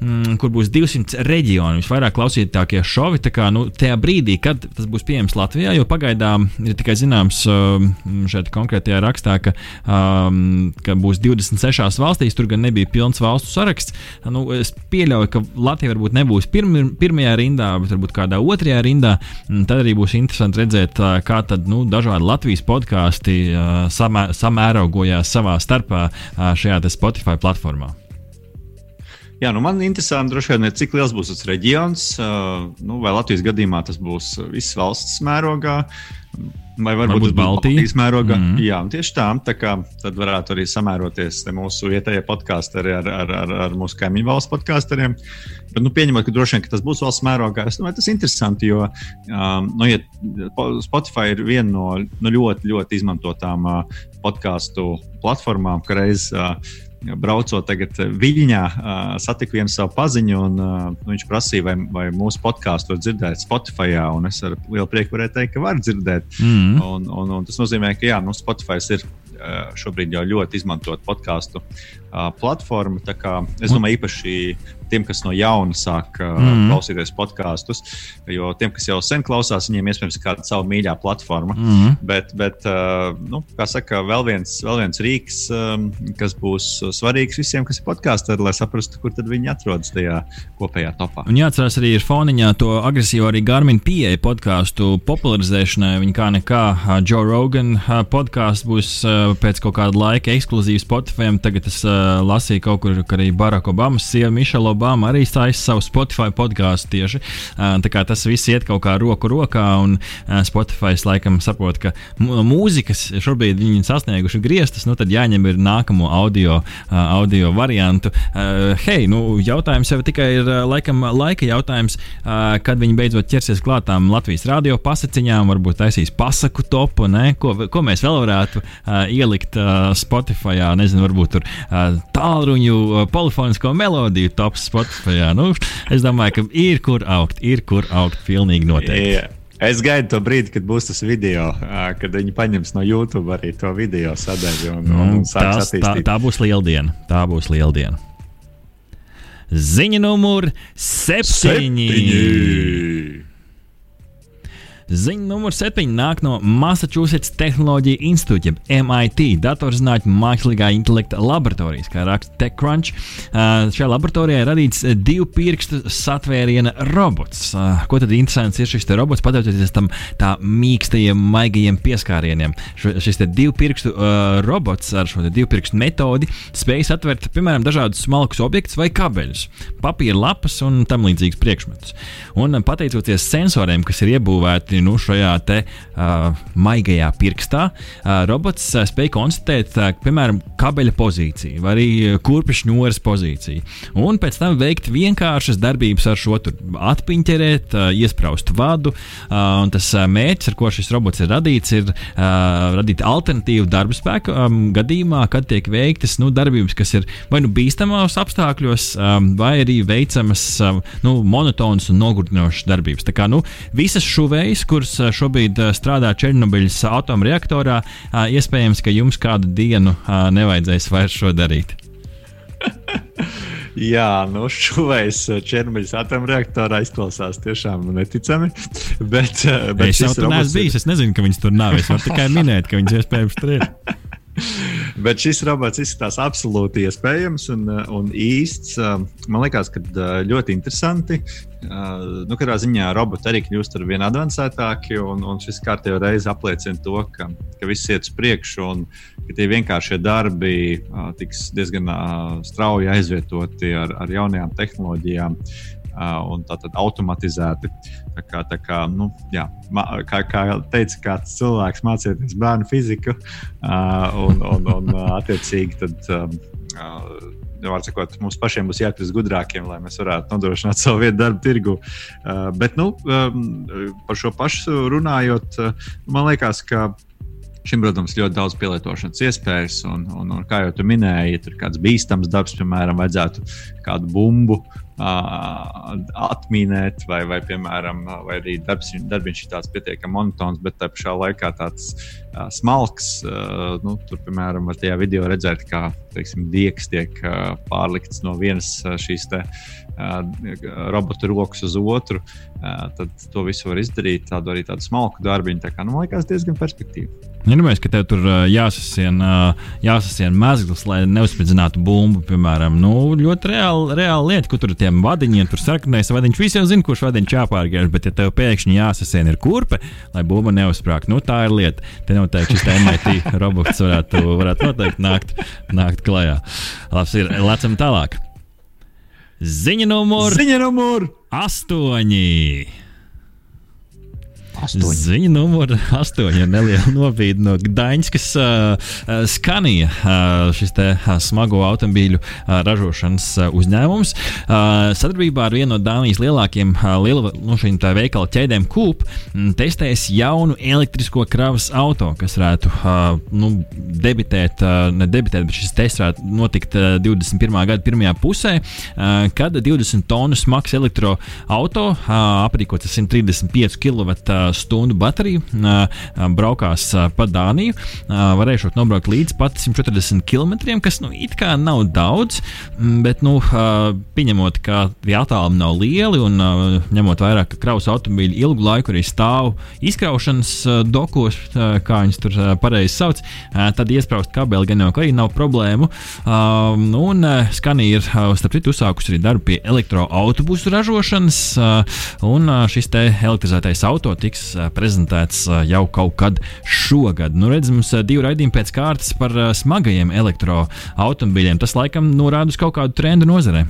mm, kur būs 200 reģioni, visvairāk klausītākie šovi. Tā kā nu, tajā brīdī, kad tas būs pieejams Latvijā, jo pagaidām ir tikai zināms um, šeit konkrētajā rakstā, ka, um, ka būs 26 valstīs, tur gan nebija pilns valstu saraksts. Nu, es pieļauju, ka Latvija varbūt nebūs pirmi, pirmajā rindā, bet varbūt kādā otrajā rindā. Tad arī būs interesanti redzēt, uh, kā tad, nu, dažādi Latvijas podkāsti uh, samē, samērogojās savā starpā uh, šajā Spotify platformā. Jā, nu man interesanti, droši vien, cik liels būs tas reģions. Nu, vai Latvijas gadījumā tas būs visas valsts mērogā, vai varbūt, varbūt Baltijas mērogā. Mm -hmm. Jā, tieši tā. tā kā, tad varētu arī samēroties mūsu vietējie podkāsteri ar, ar, ar, ar mūsu kaimiņu valsts podkāsteriem. Bet, nu, pieņemot, ka droši vien ka tas būs valsts mērogā, es domāju, tas ir interesanti, jo um, nu, ja Spotify ir viena no, no ļoti, ļoti izmantotām uh, podkāstu platformām, ka reizē uh, braucot tagad Viļņā, satiku vienu savu paziņu, un nu, viņš prasīja, vai, vai mūsu podkāstu var dzirdēt Spotify. Es ar lielu prieku varēju teikt, ka var dzirdēt. Mm. Un, un, un tas nozīmē, ka jā, nu, Spotify ir šobrīd jau ļoti izmantot podkāstu platformu. Es domāju, īpaši tiem, kas no jauna sāk uh, mm. klausīties podkāstus. Jo tiem, kas jau sen klausās, viņiem iespējams ir kāda sava mīļā platforma. Mm. Bet, bet uh, nu, kā saka, vēl viens, vēl viens rīks, um, kas būs svarīgs visiem, kas ir podkāstā, lai saprastu, kur viņi atrodas tajā kopējā topā. Un jāatcerās arī ir foniņā to agresīvo arī Garmin pieeja podkāstu popularizēšanai. Viņa kā nekā Joe Rogan podkāsts būs uh, pēc kaut kāda laika ekskluzīvs Spotify. Tagad es uh, lasīju kaut kur, ka arī Barack Obamas sieva Mišela Obama arī stājas savu Spotify podkāstu tieši. Tā kā tas viss iet kaut kā roku rokā, un Spotify laikam saprot, ka mūzikas šobrīd viņi sasnieguši griestus, nu tad jāņem ir nākamo audio, audio variantu. Hei, nu jautājums jau tikai ir laikam laika jautājums, kad viņi beidzot ķersies klātām Latvijas radio pasakiņām, varbūt taisīs pasaku topu, ne? ko, ko mēs vēl varētu ielikt Spotify, nezinu, varbūt tur tālruņu polifonisko melodiju tops Spotify. Nu, es domāju, ka ir kur augt, ir kur augt. Pilnīgi noteikti. Yeah. Es gaidu to brīdi, kad būs tas video, kad viņi paņems no YouTube arī to video sadaļu. Un, un, un tās, tā, tā būs liela diena. Tā būs liela diena. Ziņa numur septiņi. septiņi. Ziņa numur 7 nāk no Massachusetts Tehnoloģija institūta, MIT, datorzinātņu mākslīgā intelekta laboratorijas, kā raksta TechCrunch. Šajā laboratorijā ir radīts divu pirkstu satvēriena robots. Ko tad interesants ir šis robots, pateicoties tam tā mīkstajiem, maigajiem pieskārieniem? Š, šis divu pirkstu uh, robots ar šo divu pirkstu metodi spēj satvert, piemēram, dažādus smalkus objektus vai kabeļus, papīra lapas un tam līdzīgus priekšmetus. Un pateicoties sensoriem, kas ir iebūvēti nu, šajā te, uh, maigajā pirkstā, uh, robots uh, spēj konstatēt, uh, piemēram, kabeļa pozīciju vai arī kurpju ņūras pozīciju. Un pēc tam veikt vienkāršas darbības ar šo atpiņķerēt, uh, iespraust vadu. Uh, tas uh, mērķis, ar ko šis robots ir radīts, ir uh, radīt alternatīvu darba spēku um, gadījumā, kad tiek veiktas nu, darbības, kas ir vai nu bīstamos apstākļos, um, vai arī veicamas um, nu, monotonas un nogurdinošas darbības. Tā kā nu, visas šuvējas, kuras šobrīd strādā Černobiļas atomreaktorā, iespējams, ka jums kādu dienu nevajadzēs vairs šo darīt. Jā, nu, šuvējs Černobiļas atomreaktorā izklausās tiešām neticami. Bet, bet es jau tur neesmu bijis. Es nezinu, ka viņas tur nav. Es varu tikai minēt, ka viņas iespējams tur ir. Bet šis robots izskatās absolūti iespējams un, un īsts. Man liekas, ka ļoti interesanti. Nu, katrā ziņā roboti arī kļūst ar vien avansētāki, un, un šis kārtībā reizi apliecina to, ka, ka viss iet uz priekšu un ka tie vienkāršie darbi tiks diezgan strauji aizvietoti ar, ar jaunajām tehnoloģijām un tātad automatizēti. Tā kā, tā kā, nu, jā, kā, kā teica kāds cilvēks, mācieties bērnu fiziku, un, un, un attiecīgi tad. Var sakot, mums pašiem būs jākļūst gudrākiem, lai mēs varētu nodrošināt savu vietu darba tirgu. Uh, bet nu, um, par šo pašu runājot, uh, man liekas, ka Šim, protams, ļoti daudz pielietošanas iespējas, un, un, un kā jau tu minēji, ja tur kāds bīstams darbs, piemēram, vajadzētu kādu bumbu atmīnēt, vai, vai, piemēram, vai arī darbs, darbiņš ir tāds pietiekami monotons, bet tā pašā laikā tāds uh, smalks. Uh, nu, tur, piemēram, var tajā video redzēt, kā teiksim, diegs tiek uh, pārlikts no vienas šīs te, robota rokas uz otru. Tad to visu var izdarīt, tādu arī tādu smalku darbiņu. Tā kā, nu, man liekas, diezgan perspektīvi. Iedomājieties, ka tev tur jāsasien, jāsasien mezgls, lai neuzspridzinātu bumbu, piemēram. Nu, ļoti reāla, reāla lieta, ko tur tiem vadiņiem, tur sarkanais vadiņš. Visi jau zina, kurš vadiņš jāpārgāž, bet ja tev pēkšņi jāsasien ir kurpe, lai bumba neuzsprāgtu, nu tā ir lieta. Te noteikti šis MIT robots varētu, varētu noteikti nākt, nākt klajā. Labs ir, lecam tālāk. Ziņa numur, Ziņa numur 8. Astoņi. Ziņa numur 8. ir neliela nobīde no Gdaņskas uh, skanija. Uh, šis te uh, smago automobīļu uh, ražošanas uh, uzņēmums uh, sadarbībā ar vienu no Dānijas lielākajiem uh, liela, no šīm veikala ķēdēm m, testēs jaunu elektrisko kravas auto, kas varētu uh, nu, debitēt, uh, ne debitēt, bet šis tests varētu notikt uh, 21. gada pirmajā pusē, uh, kad 20 tonu smags elektroautorāts, uh, aprīkots ar 135 kW stundu bateriju, braukās pa Dāniju. Varēšot nobraukt līdz pat 140 km, kas nu, it kā nav daudz, bet nu, pieņemot, ka tie attālumi nav lieli un ņemot vērā, ka kravas automobīļi ilgu laiku arī stāv izkraušanas dokos, kā viņas tur pareizi sauc, tad iesprāst kabeli gan jau arī nav problēmu. Un Skanija ir starp citu uzsākusi arī darbu pie elektroautobusu ražošanas, un šis te elektrizētais auto tiks prezentēts jau kaut kad šogad. Nu, redz, mums divi raidījumi pēc kārtas par smagajiem elektroautomobiļiem. Tas laikam norāda uz kaut kādu trendu nozarē.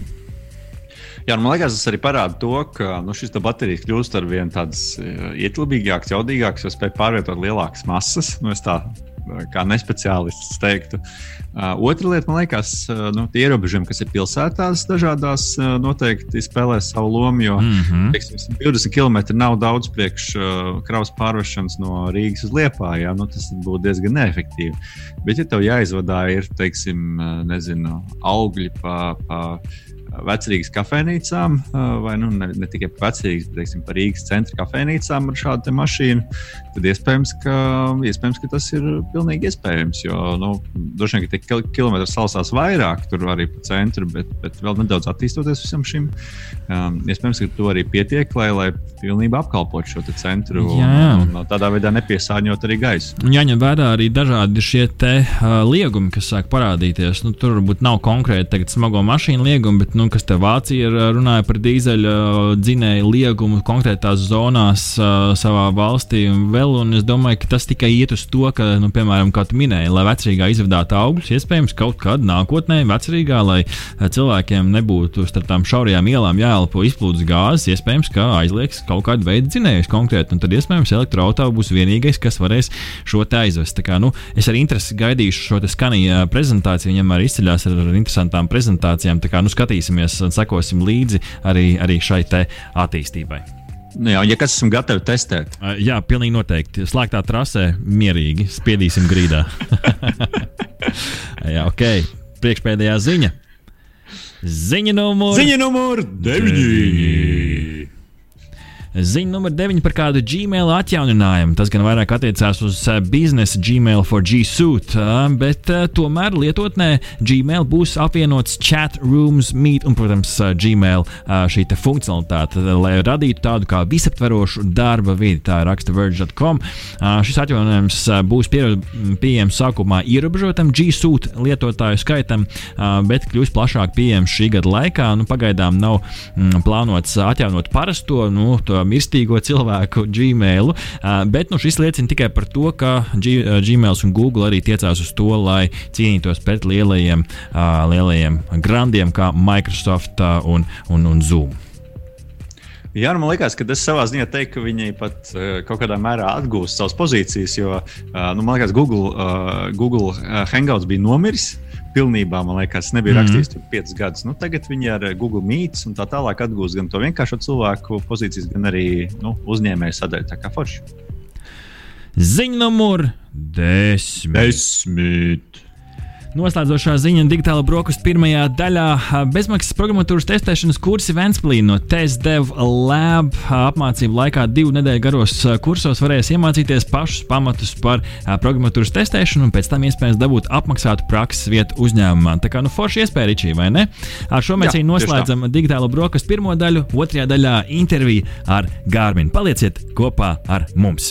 Jā, nu, man liekas, tas arī parāda to, ka nu, šis baterijas kļūst ar vien tāds ietilpīgāks, jaudīgāks, jo spēj pārvietot lielākas masas. Nu, es tā kā nespeciālists teiktu. Otra lieta, man liekas, nu, tie ierobežojumi, kas ir pilsētās, dažādās, noteikti spēlē savu lomu. Jo mm -hmm. teiksim, 20 km nav daudz priekš kravas pārvešanas no Rīgas uz Liepāju. Ja? Nu, tas būtu diezgan neefektīvi. Bet, ja tev jāizvadā ir, teiksim, nezinu, augļi pa. pa vecrīgas kafejnīcām, vai nu, ne, ne tikai par vecrīgas, bet teiksim, par Rīgas centra kafejnīcām ar šādu mašīnu, tad iespējams ka, iespējams, ka tas ir pilnīgi iespējams. Jo nu, droši vien, ka tie kilometri salasās vairāk tur arī pa centru, bet, bet vēl nedaudz attīstoties visam šim, um, iespējams, ka to arī pietiek, lai, lai pilnībā apkalpotu šo centru jā, un, un tādā veidā nepiesārņot arī gaisu. Jāņem vērā arī dažādi šie te, uh, liegumi, kas sāk parādīties. Nu, tur varbūt nav konkrēti smago mašīnu liegumi, bet nu, kas te Vācija runāja par dīzeļa dzinēju liegumu konkrētās zonās savā valstī un vēl. Un es domāju, ka tas tikai iet uz to, ka, nu, piemēram, kā tu minēji, lai vecrīgā izvadātu augļus, iespējams, kaut kad nākotnē vecrīgā, lai cilvēkiem nebūtu starp tām šaurajām ielām jāelpo izplūdes gāzes, iespējams, ka aizliegs kaut kādu veidu dzinējus konkrēti. Un tad iespējams elektroautorāts būs vienīgais, kas varēs šo te aizvest. Tā kā, nu, es ar interesi gaidīšu šo skanīju prezentāciju. Viņam arī izceļās ar interesantām prezentācijām. Tā kā nu, skatīsimies un sekosim līdzi arī, arī šai attīstībai. Nu jā, ja kas esam gatavi testēt? Uh, jā, pilnīgi noteikti. Slēgtā trasē mierīgi spiedīsim grīdā. jā, ok. Priekšpēdējā ziņa. Ziņa numur, ziņa numur 9. Ziņa numur 9 par kādu Gmail atjauninājumu. Tas gan vairāk attiecās uz uh, biznesa Gmail for G Suite, uh, bet uh, tomēr lietotnē Gmail būs apvienots chat rooms, meet un, protams, Gmail šī funkcionalitāte, lai radītu tādu kā visaptverošu darba vidi. Tā raksta verge.com. Šis atjauninājums būs pieejams sākumā ierobežotam G Suite lietotāju skaitam, bet kļūs plašāk pieejams šī gada laikā. Nu, pagaidām nav mm, plānots atjaunot parasto. Nu, mirstīgo cilvēku Gmail. Bet nu, šis liecina tikai par to, ka Gmail un Google arī tiecās uz to, lai cīnītos pret lielajiem, lielajiem grandiem kā Microsoft un, un, un Zoom. Jā, nu man liekas, ka es savā ziņā teiktu, ka viņi pat uh, kaut kādā mērā atgūst savas pozīcijas, jo uh, nu, man liekas, Google, uh, Google Hangouts bija nomiris. Uh, pilnībā, man liekas, nebija mm rakstījis tur piecus gadus. Nu, tagad viņi ar Google Meets un tā tālāk atgūst gan to vienkāršo cilvēku pozīcijas, gan arī nu, uzņēmēju sadaļu. Tā kā forši. Ziņa numur desmit. Desmit. Noslēdzošā ziņa digitāla brokastu pirmajā daļā - bezmaksas programmatūras testēšanas kursi Ventspīlī no TestDev Lab. Apmācību laikā divu nedēļu garos kursos varēs iemācīties pašus pamatus par programmatūras testēšanu un pēc tam iespējams dabūt apmaksātu prakses vietu uzņēmumā. Tā kā nu forši iespēja ričī, vai ne? Ar šo mēs arī noslēdzam digitālo brokastu pirmo daļu, otrajā daļā intervija ar Gārminu. Palieciet kopā ar mums!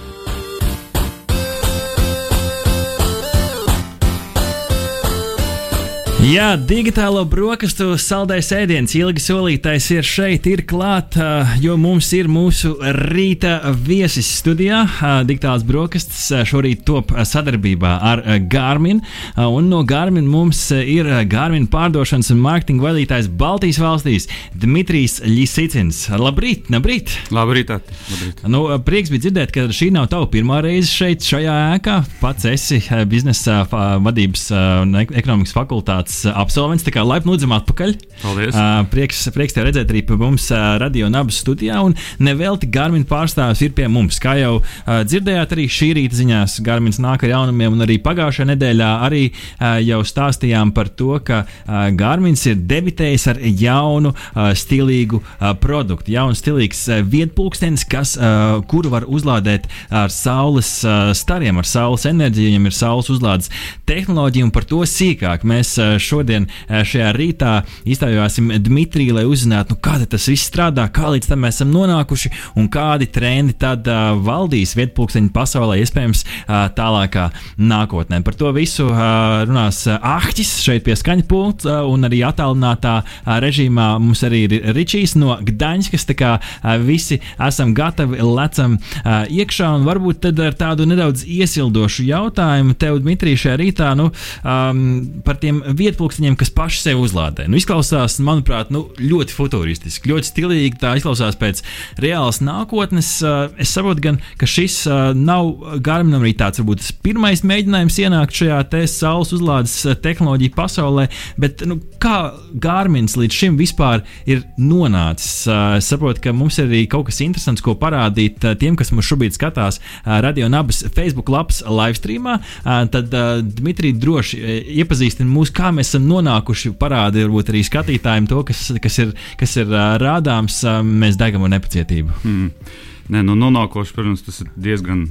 Jā, digitālo brokastu saldais ēdiens, ilgi solītais ir šeit, ir klāt, jo mums ir mūsu rīta viesis studijā. Ā, Digitālās brokastis šorīt top sadarbībā ar Garmin, un no Garmin mums ir Garmin pārdošanas un mārketinga vadītājs Baltijas valstīs Dmitrijs Lisicins. Labrīt, labrīt! Labrīt, Ati. Labrīt. Nu, prieks bija dzirdēt, ka šī nav tava pirmā reize šeit, šajā ēkā. Pats esi biznesa vadības un ek- ekonomikas fakultātes eh, absolvents. Tā kā laipni lūdzam atpakaļ. Paldies. Uh, prieks, prieks te redzēt arī pie mums uh, radio nabas studijā. Un nevelti Garmin pārstāvis ir pie mums. Kā jau uh, dzirdējāt, arī šī rīta ziņās Garmins nāk ar jaunumiem. Un arī pagājušajā nedēļā arī uh, jau stāstījām par to, ka uh, Garmins ir debitējis ar jaunu, uh, stilīgu uh, produktu. Jauns, stilīgs uh, vietpulkstenis, kas, uh, kuru var uzlādēt ar saules uh, stariem, ar saules enerģiju. Viņam ir saules uzlādes tehnoloģija, un par to sīkāk mēs uh, šodien, uh, šajā rītā, iztaujāsim Dmitriju, lai uzzinātu, nu, kā tas viss strādā, kā līdz tam mēs esam nonākuši un kādi trendi tad uh, valdīs vietpulksteņu pasaulē, iespējams, uh, tālākā nākotnē. Par to visu uh, runās Ahtis šeit pie skaņa pulta, uh, un arī attālinātā uh, režīmā mums arī ir Ričijs no Gdaņskas. Tā kā uh, visi esam gatavi, lecam uh, iekšā, un varbūt tad ar tādu nedaudz iesildošu jautājumu tev, Dmitrij, šajā rītā nu, um, par tiem vietpulksteņiem, kas paši sev uzlādē. Nu, izklausās, manuprāt, nu, ļoti futūristiski, ļoti stilīgi. Tā izklausās pēc reālas nākotnes. Uh, es saprotu, gan, ka šis uh, nav Garminam arī tāds, varbūt, pirmais mēģinājums ienākt šajā saules uzlādes uh, tehnoloģiju pasaulē, bet nu, kā Garmins līdz šim vispār ir nonācis? Es saprotu, ka mums ir arī kaut kas interesants, ko parādīt tiem, kas mums šobrīd skatās Radio Nabas Facebook lapas live streamā. Tad Dmitrij droši iepazīstina mūs, kā mēs esam nonākuši, parādi varbūt arī skatītājiem to, kas, kas ir, kas ir uh, rādāms. Uh, mēs degam ar nepacietību. Mm. Nē, nu, nonākoši, protams, tas ir diezgan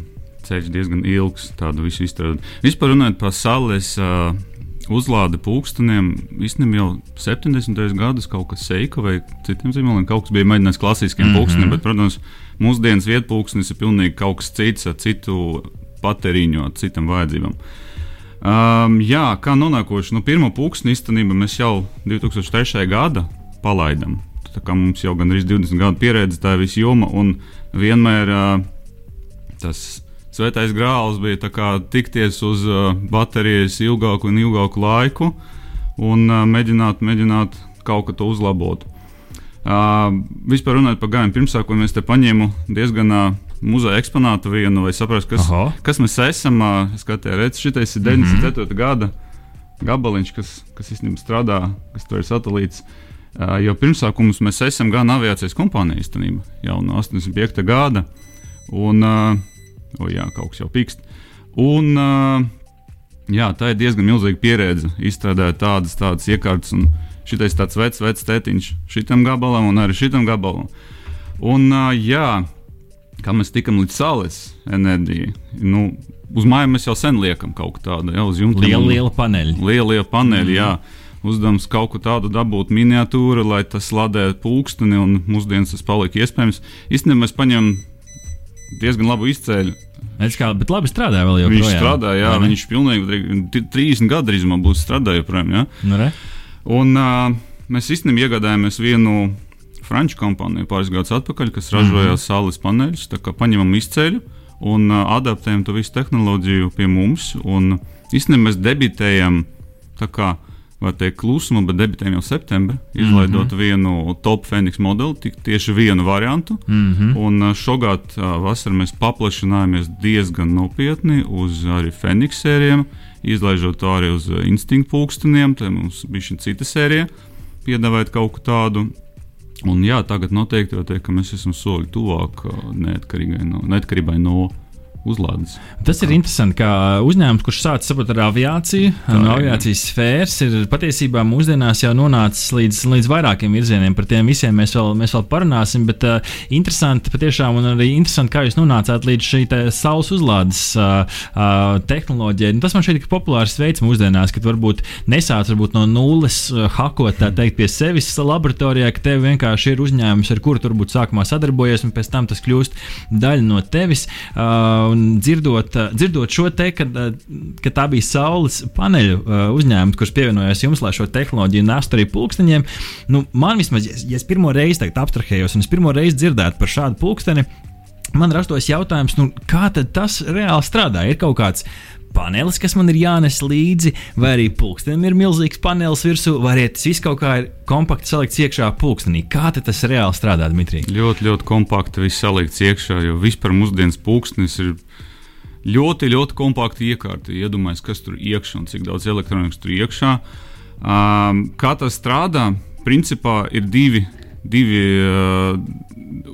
ceļš, diezgan ilgs. Tādu visu izstrādāt. Vispār runājot par saules uh, uzlādi pulksteniem, īstenībā jau 70. gados kaut kas seika vai citiem zīmoliem, kaut kas bija mēģinājis klasiskiem mm. -hmm. pulksteniem, bet, protams, mūsdienas vietpulkstenis ir pilnīgi kaut kas cits ar citu patēriņu, ar citām vajadzībām. Um, jā, kā nonākuši? Nu, pirmo pulksteni īstenībā mēs jau 2003. gada palaidām. Tā kā mums jau gandrīz 20 gadu pieredze tā visa joma, un vienmēr uh, tas svētais grāls bija kā tikties uz uh, baterijas ilgāku un ilgāku laiku un uh, mēģināt, mēģināt kaut ko uzlabot. Uh, vispār runājot par gājumu pirmsākumu, es te paņēmu diezgan uh, muzeja eksponātu vienu, lai saprastu, kas, Aha. kas mēs esam. Es skatos, redz, šitais ir 94. Mm gada gabaliņš, kas, kas īstenībā strādā, kas tur ir satelīts. Uh, jo pirmsākumus mēs esam gan aviācijas kompānija īstenībā jau no 85. gada. Un, uh, o jā, kaut kas jau pikst. Un, uh, jā, tā ir diezgan milzīga pieredze izstrādāt tādas, tādas iekārtas. Un šitais tāds vecs, vecs tētiņš šitam gabalam un arī šitam gabalam. Un, uh, jā, kā mēs tikam līdz saules enerģijai, nu, uz mājām mēs jau sen liekam kaut ko tādu, jau uz jumta. Liela, liela paneļa. Liela, liela paneļa, mm. jā. Uzdevums kaut ko tādu dabūt miniatūru, lai tas ladē pulksteni, un mūsdienās tas paliek iespējams. Īstenībā mēs paņemam diezgan labu izcēļu. Es kā, bet labi strādā vēl joprojām. Viņš strādā, jā, Vai viņš pilnīgi dri- 30 gadu drīzumā būs strādājis joprojām. Jā. Nu, re? Un uh, mēs īstenībā iegādājāmies vienu franču kompāniju pāris gadus atpakaļ, kas ražoja mm -hmm. saules paneļus. Tā kā paņemam izceļu un uh, adaptējam to visu tehnoloģiju pie mums. Un īstenībā mēs debitējam tā kā var teikt, klusuma, bet debitējam jau septembrī, izlaidot mm -hmm. vienu top Phoenix modeli, tieši vienu variantu. Mm -hmm. Un uh, šogad uh, vasarā mēs paplašinājāmies diezgan nopietni uz arī Phoenix sērijām, izlaižot to arī uz instinktu pulksteniem. Tad mums bija šī cita sērija, piedāvājot kaut ko tādu. Un jā, tagad noteikti var teikt, ka mēs esam soli tuvāk neatkarībai no, neatkarībai no uzlādes. Tas ir interesanti, ka uzņēmums, kurš sācis saprot ar aviāciju, Tā, no aviācijas sfēras, ir patiesībā mūsdienās jau nonācis līdz, līdz vairākiem virzieniem. Par tiem visiem mēs vēl, mēs vēl parunāsim, bet uh, interesanti patiešām un arī interesanti, kā jūs nonācāt līdz šī saules uzlādes uh, uh, tehnoloģijai. Nu, tas man šeit ir populārs veids mūsdienās, kad varbūt nesāc varbūt no nulles uh, hakot, tā teikt, pie sevis laboratorijā, ka tev vienkārši ir uzņēmums, ar kuru turbūt sākumā sadarbojies, un pēc tam tas kļūst daļa no tevis. Uh, un dzirdot, eh, dzirdot šo te, kad, eh, ka tā bija saules paneļu eh, uzņēmums, kurš pievienojās jums, lai šo tehnoloģiju nestu arī pulksteņiem, nu, man vismaz, ja, ja es pirmo reizi abstrahējos un es pirmo reizi dzirdētu par šādu pulksteni, man rastos jautājums, nu, kā tas reāli strādā? Ir kaut kāds panelis, kas man ir jānes līdzi, vai arī pulkstenim ir milzīgs panelis virsū, vai arī tas viss kaut kā ir kompakti salikts iekšā pulkstenī. Kā tas reāli strādā, Dmitrij? Ļoti, ļoti kompakti viss salikts iekšā, jo vispār mūsdienas pulkstenis ir ļoti, ļoti kompakti iekārta. Iedomājieties, kas tur iekšā un cik daudz elektronikas tur iekšā. Um, kā tas strādā? Principā ir divi, divi, uh,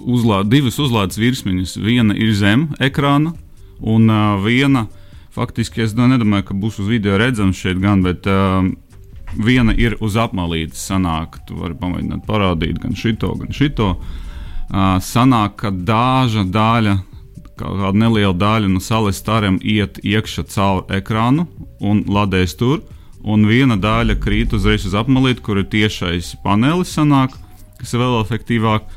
uzlā, divas uzlādes virsmiņas. Viena ir zem ekrāna, un uh, viena ir Faktiski es nedomāju, ka būs uz video redzams šeit gan, bet uh, viena ir uz apmalītes. Sanāk, tu vari pamēģināt parādīt gan šito, gan šito. Uh, sanāk, ka daža daļa, kāda neliela daļa no sales stariem iet iekšā caur ekrānu un ladēs tur. Un viena daļa krīt uzreiz uz apmalīti, kur ir tiešais panelis, sanāk, kas ir vēl efektīvāk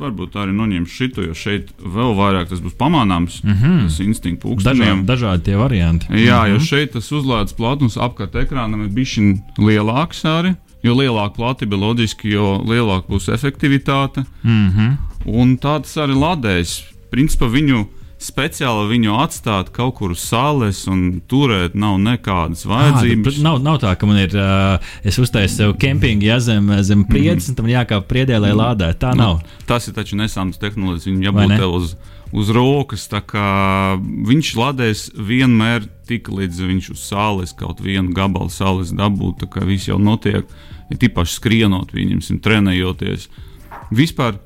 varbūt arī noņemšu šito, jo šeit vēl vairāk tas būs pamanāms. Mm -hmm. Tas instinkts pūkstņiem. Dažādi, dažādi tie varianti. Jā, mm -hmm. jo šeit tas uzlādes platums apkārt ekrānam ir bijis lielāks arī. Jo lielāka platība loģiski, jo lielāka būs efektivitāte. Mm -hmm. Un tāds arī ladējs. Principā viņu speciāli viņu atstāt kaut kur uz saules un turēt nav nekādas vajadzības. À, nav, nav tā, ka man ir, uh, es uztaisu sev kempingu, ja zem, zem priedes, mm. un tam jākāp priedē, lai lādē. Tā nu, nav. Tas ir taču nesams tehnoloģijas, viņam jābūt tev uz, uz rokas, tā kā viņš ladēs vienmēr tik līdz viņš uz saules kaut vienu gabalu saules dabūt, tā kā viss jau notiek, ja tipaši skrienot, viņam trenējoties. Vispār Mm,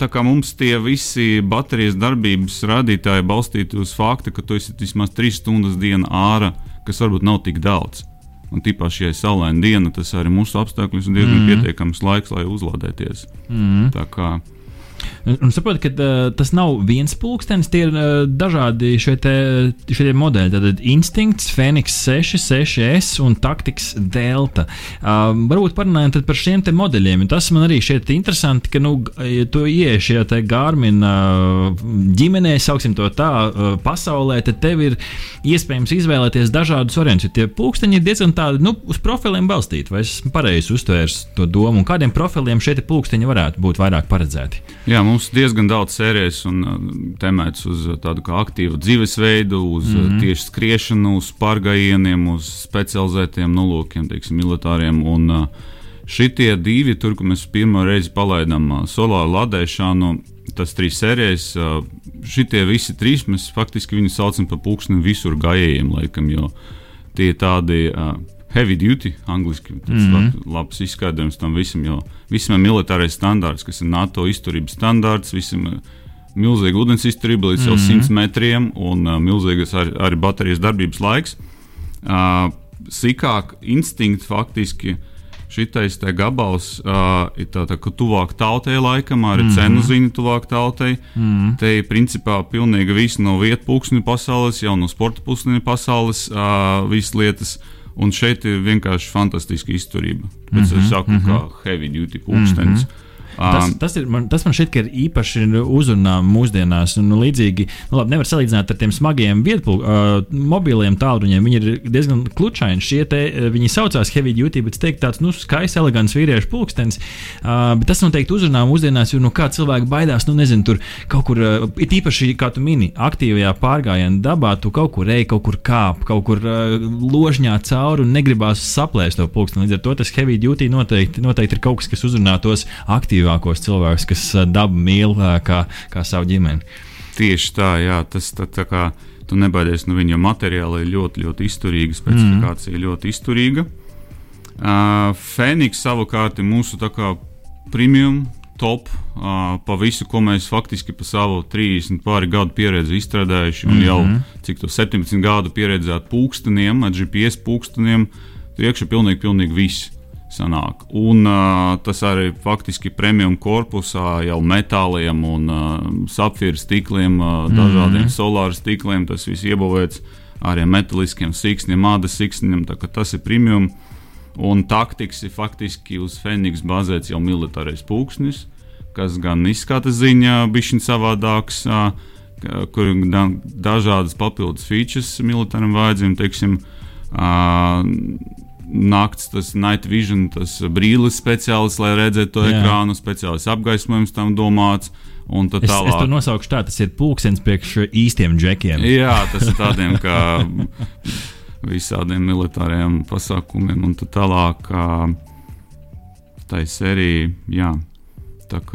tā kā mums tie visi baterijas darbības rādītāji balstīti uz faktu, ka tu esi vismaz 3 stundas dienā ārā, kas varbūt nav tik daudz. Un ja ir saulaina diena, tas arī mūsu apstākļos ir diezgan mm pietiekams laiks, lai uzlādēties. Mm. Tā kā Un saprotu, ka uh, tas nav viens pulkstenis, tie ir uh, dažādi šie, te, šie modeļi. Tad instinkts, Phoenix 6, 6S un taktikas Delta. Uh, varbūt parunājam par šiem modeļiem. Tas man arī šķiet interesanti, ka, nu, ja tu ienāc šajā Garmin uh, ģimenē, sauksim to tā, pasaulē, tad tev ir iespējams izvēlēties dažādus variantus. Jo tie pulksteņi ir diezgan tādi, nu, uz profiliem balstīti. Vai es esmu pareizi uztvērs to domu? Un kādiem profiliem šie pulksteņi varētu būt vairāk paredzēti? Jā, mums diezgan daudz sērijas un uh, temēts uz uh, tādu kā aktīvu dzīvesveidu, uz mm -hmm. tieši skriešanu, uz pārgājieniem, uz specializētiem nolūkiem, teiksim, militāriem. Un, Šitie divi, tur, kur mēs pirmo reizi palaidām solāru ladēšanu, tas trīs sērijas, šitie visi trīs, mēs faktiski viņus saucam par pulksteni visur gājējiem, laikam, jo tie ir tādi uh, heavy duty, angļuiski. Tas mm -hmm. lab, labs izskaidrojums tam visam, jo visam ir militārais standārts, kas ir NATO izturības standārts, visam ir milzīga ūdens izturība līdz mm -hmm. 100 metriem un uh, milzīgas arī, arī baterijas darbības laiks. Uh, Sikāk instinkti faktiski šitais gabals uh, ir tā, tā, tuvāk tautai laikam, arī mm -hmm. cenu ziņa tuvāk tautai. Mm -hmm. Te ir principā pilnīgi viss no vietu pulksni pasaules, jau no sporta pulksni pasaules, uh, visas lietas. Uh, Un šeit ir vienkārši fantastiska izturība. Pēc mm -hmm, es saku, mm -hmm. kā heavy duty pulkstenis. Mm -hmm. Tas, tas, ir, man, tas man šķiet, ka ir īpaši uzrunā mūsdienās. Un, nu, līdzīgi, nu, labi, nevar salīdzināt ar tiem smagiem vietpulk, uh, mobiliem tālruņiem. Viņi ir diezgan klučaini. Šie te, viņi saucās heavy duty, bet es teiktu, tāds nu, skaists, elegants vīriešu pulkstenis. Uh, bet tas noteikti uzrunā mūsdienās, jo nu, kā cilvēki baidās, nu nezinu, tur kaut kur, uh, it īpaši, kā tu mini, aktīvajā pārgājienā dabā, tu kaut kur ej, kaut kur kāp, kaut kur uh, ložņā cauri un negribās saplēst to pulksteni. Līdz ar to tas heavy duty noteikti, noteikti ir kaut kas, kas uzrunā tos aktīvākos cilvēkus, kas dabu mīl kā, kā savu ģimeni. Tieši tā, jā, tas tā, tā kā tu nebaidies no viņa materiāla, ir ļoti, ļoti izturīga, specifikācija mm. ļoti izturīga. Uh, Fēniks savukārt ir mūsu premium top uh, pa visu, ko mēs faktiski pa savu 30 pāri gadu pieredzi izstrādājuši. Un mm -hmm. jau mhm. cik to 17 gadu pieredzēt pulksteniem, GPS pulksteniem, tur iekšā pilnīgi, pilnīgi viss sanāk. Un uh, tas arī faktiski premium korpusā jau metāliem un uh, sapfīra stikliem, uh, dažādiem mm -hmm. solāru stikliem. Tas viss iebūvēts arī metāliskiem siksniem, ādas siksniem. Tas ir premium. Un taktiks ir faktiski uz Fēniks bāzēts jau militārais pūksnis, kas gan izskata ziņā bišķiņ savādāks, uh, kur ir da dažādas papildus features militāram vajadzībam, teiksim, uh, nakts, tas night vision, tas brīlis speciāls, lai redzētu to Jā. ekrānu, speciāls apgaismojums tam domāts. Es, es to nosaukšu tā, tas ir pulkstenis priekš īstiem džekiem. Jā, tas ir tādiem kā visādiem militāriem pasākumiem un tā tālāk. Tā ir sērija, jā. Tad,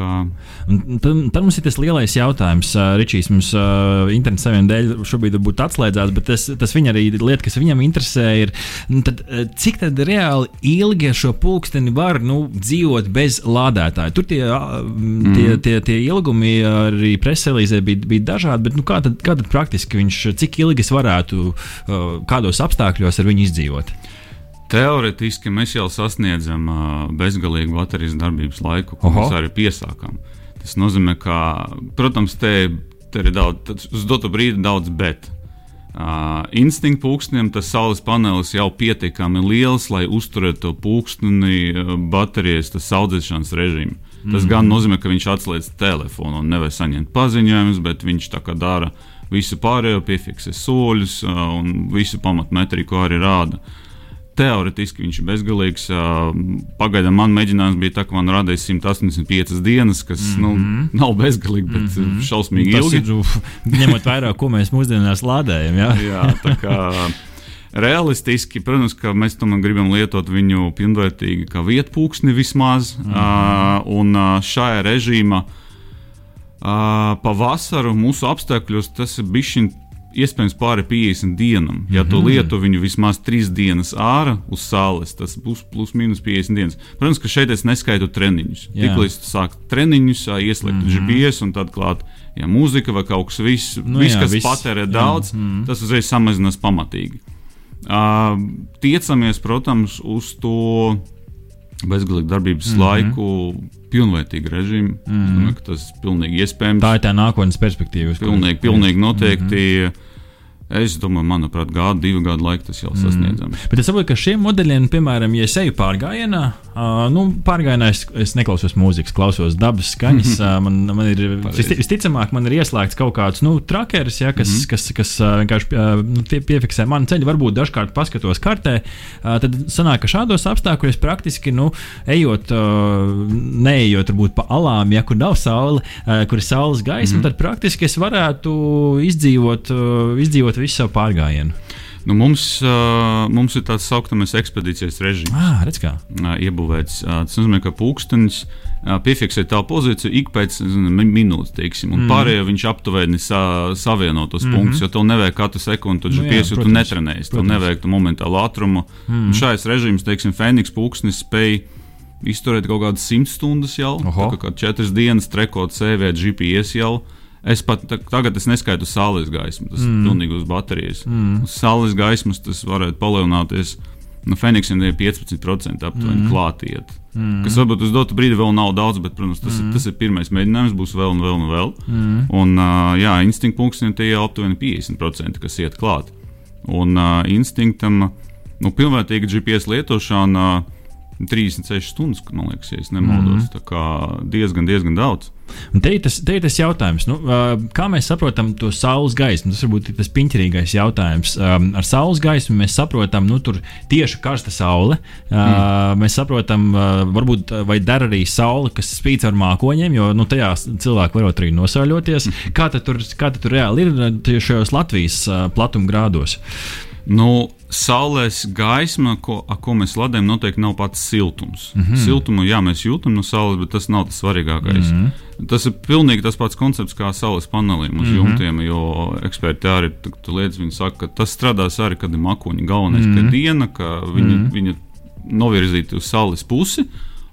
tad mums ir tas lielais jautājums. Ričijs mums uh, interneta saviem dēļ šobrīd būtu atslēdzās, bet tas, tas viņa arī lieta, kas viņam interesē, ir, nu, tad, cik tad reāli ilgi šo pulksteni var nu, dzīvot bez lādētāja. Tur tie, mm. tie, tie, tie ilgumi arī preselīzē bija, bija dažādi, bet nu, kā, tad, kā tad praktiski viņš, cik ilgi es varētu, uh, kādos apstākļos ar viņu izdzīvot? Teorētiski mēs jau sasniedzam uh, bezgalīgu baterijas darbības laiku, ko Oho. mēs arī piesākām. Tas nozīmē, ka, protams, te, te ir daudz, uz dotu brīdi daudz bet. Uh, Instinkta pulkstenim tas saules panelis jau pietiekami liels, lai uzturētu to pulksteni uh, baterijas audzēšanas režīmu. Tas mm -hmm. gan nozīmē, ka viņš atslēdz telefonu un nevar saņemt paziņojumus, bet viņš tā kā dara visu pārējo, piefiksē soļus uh, un visu pamatmetriku arī rāda. Uh, Teorētiski viņš ir bezgalīgs. Pagaidām man mēģinājums bija tā, ka man radīs 185 dienas, kas mm -hmm. nu, mhm. nav bezgalīgi, bet mm -hmm. šausmīgi nu, ilgi. Ir, ņemot vērā, ko mēs mūsdienās lādējam. Jā, jā tā kā. Realistiski, protams, ka mēs tomēr gribam lietot viņu pilnvērtīgi kā vietpūksni vismaz. Mm uh, un šajā režīmā uh, pavasaru mūsu apstākļos tas ir bijis iespējams pāri 50 dienām. Ja mm -hmm. tu mhm. lieto viņu vismaz 3 dienas ārā uz saules, tas būs plus mīnus 50 dienas. Protams, ka šeit es neskaitu treniņus. Tiklīdz tu sāk treniņus, ieslēgt mm -hmm. GPS un tad klāt ja, mūzika vai kaut kas, viss, nu, vis, jā, kas viss, patērē daudz, jā. mm -hmm. tas uzreiz samazinās pamatīgi. Uh, tiecamies, protams, uz to bezgalīgu darbības mm -hmm. laiku, pilnvērtīgu režīmu. Mm -hmm. Es mhm. domāju, ka tas ir pilnīgi iespējams. Tā ir tā nākotnes perspektīva. Pilnīgi, pilnīgi noteikti. Mm -hmm. Es domāju, manuprāt, gadu, divu gadu laikā tas jau mm. sasniedzams. Mm. Bet es saprotu, ka šiem modeļiem, piemēram, ja es eju pārgājienā, uh, nu, pārgājienā es, es neklausos mūzikas, klausos dabas skaņas. uh, man, man ir visticamāk, man ir ieslēgts kaut kāds nu, trakeris, ja, kas, mm. kas, kas uh, vienkārši uh, pie, piefiksē manu ceļu. Varbūt dažkārt paskatos kartē. Uh, tad sanāk, ka šādos apstākļos praktiski nu, ejot, uh, neejot varbūt pa alām, ja kur nav saule, uh, kur ir saules gaisma, mm. tad praktiski es varētu izdzīvot. Uh, izdzīvot veidot visu savu pārgājienu? Nu, mums, uh, mums ir tāds saucamais ekspedīcijas režīms. Ah, redz, kā. Uh, iebūvēts. Uh, tas nozīmē, ka pulkstenis uh, piefiksē tā pozīciju ik pēc minūtes, teiksim, un mm. pārējo viņš aptuveni sa, savieno tos mm -hmm. punktus, jo tev nevajag katru sekundi, tu nu, piesūti, tu netrenējies, tev nevajag tu momentālu ātrumu. Mm. Šais režīms, teiksim, Fēniks pulkstenis spēj izturēt kaut kādas simt stundas jau, kā, kā četras dienas trekot CV GPS jau. Es pat tagad es neskaitu saules gaismu. Tas mm. ir pilnīgi uz baterijas. Mm. Uz saules gaismas tas varētu palielināties. No Feniksiem ir 15% aptuveni mm. klātiet. Mm. Kas varbūt uz dotu brīdi vēl nav daudz, bet, protams, tas, mm. ir, tas ir pirmais mēģinājums, būs vēl un vēl un vēl. Mm. Un, uh, jā, instinkta punktiem tie jau aptuveni 50%, kas iet klāt. Un uh, instinktam, nu, pilnvērtīga GPS lietošana. Uh, 36 stundas, man liekas, ja nemaldos. Mm. Tā kā diezgan, diezgan daudz. Te ir tas, te ir tas jautājums, nu, kā mēs saprotam to saules gaismu. Tas varbūt ir tas piņķerīgais jautājums. Ar saules gaismu mēs saprotam, nu, tur tieši karsta saule. Mm. Mēs saprotam, varbūt, vai dara arī saule, kas spīd ar mākoņiem, jo nu, tajā cilvēki var arī nosauļoties. Mm. Kā tad tur, kā tad tur reāli ir šajos Latvijas platuma grādos? Nu, Saules gaisma, ko, ko mēs ladējam, noteikti nav pats siltums. Mm -hmm. Siltumu, jā, mēs jūtam no saules, bet tas nav tas svarīgākais. Mm -hmm. Tas ir pilnīgi tas pats koncepts kā saules paneliem uz mm -hmm. jumtiem, jo eksperti arī lietas viņi saka, ka tas strādās arī, kad ir makoņi. Galvenais, mm -hmm. ka diena, ka viņa, mm -hmm. viņa novirzīta uz saules pusi,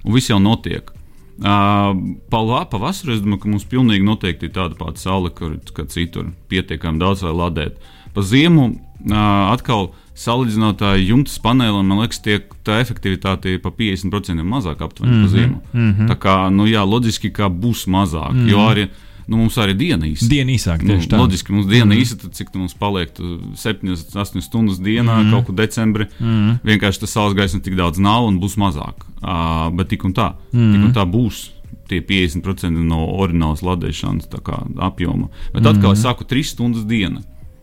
un viss jau notiek. Uh, Pavasarī es domāju, ka mums pilnīgi noteikti ir tāda pati saule, kur citur pietiekami daudz vai ladēt. Pa ziemu uh, atkal salīdzinot ar jumtas paneliem, man liekas, tiek tā efektivitāte pa 50% mazāk aptuveni mm -hmm. pa ziemu. Mm -hmm. Tā kā, nu jā, loģiski, ka būs mazāk, mm -hmm. jo arī. Nu, mums arī diena īsa. Diena īsāka. Nu, loģiski, mums diena mm īsa, tad cik mums paliek 7, 8 stundas dienā, mm kaut kur decembrī. Mm. Vienkārši tas saules gaisma tik daudz nav un būs mazāk. Uh, bet tik un tā, mm tik un tā būs tie 50% no orinālas ladēšanas apjoma. Bet atkal mm es saku, 3 stundas dienā.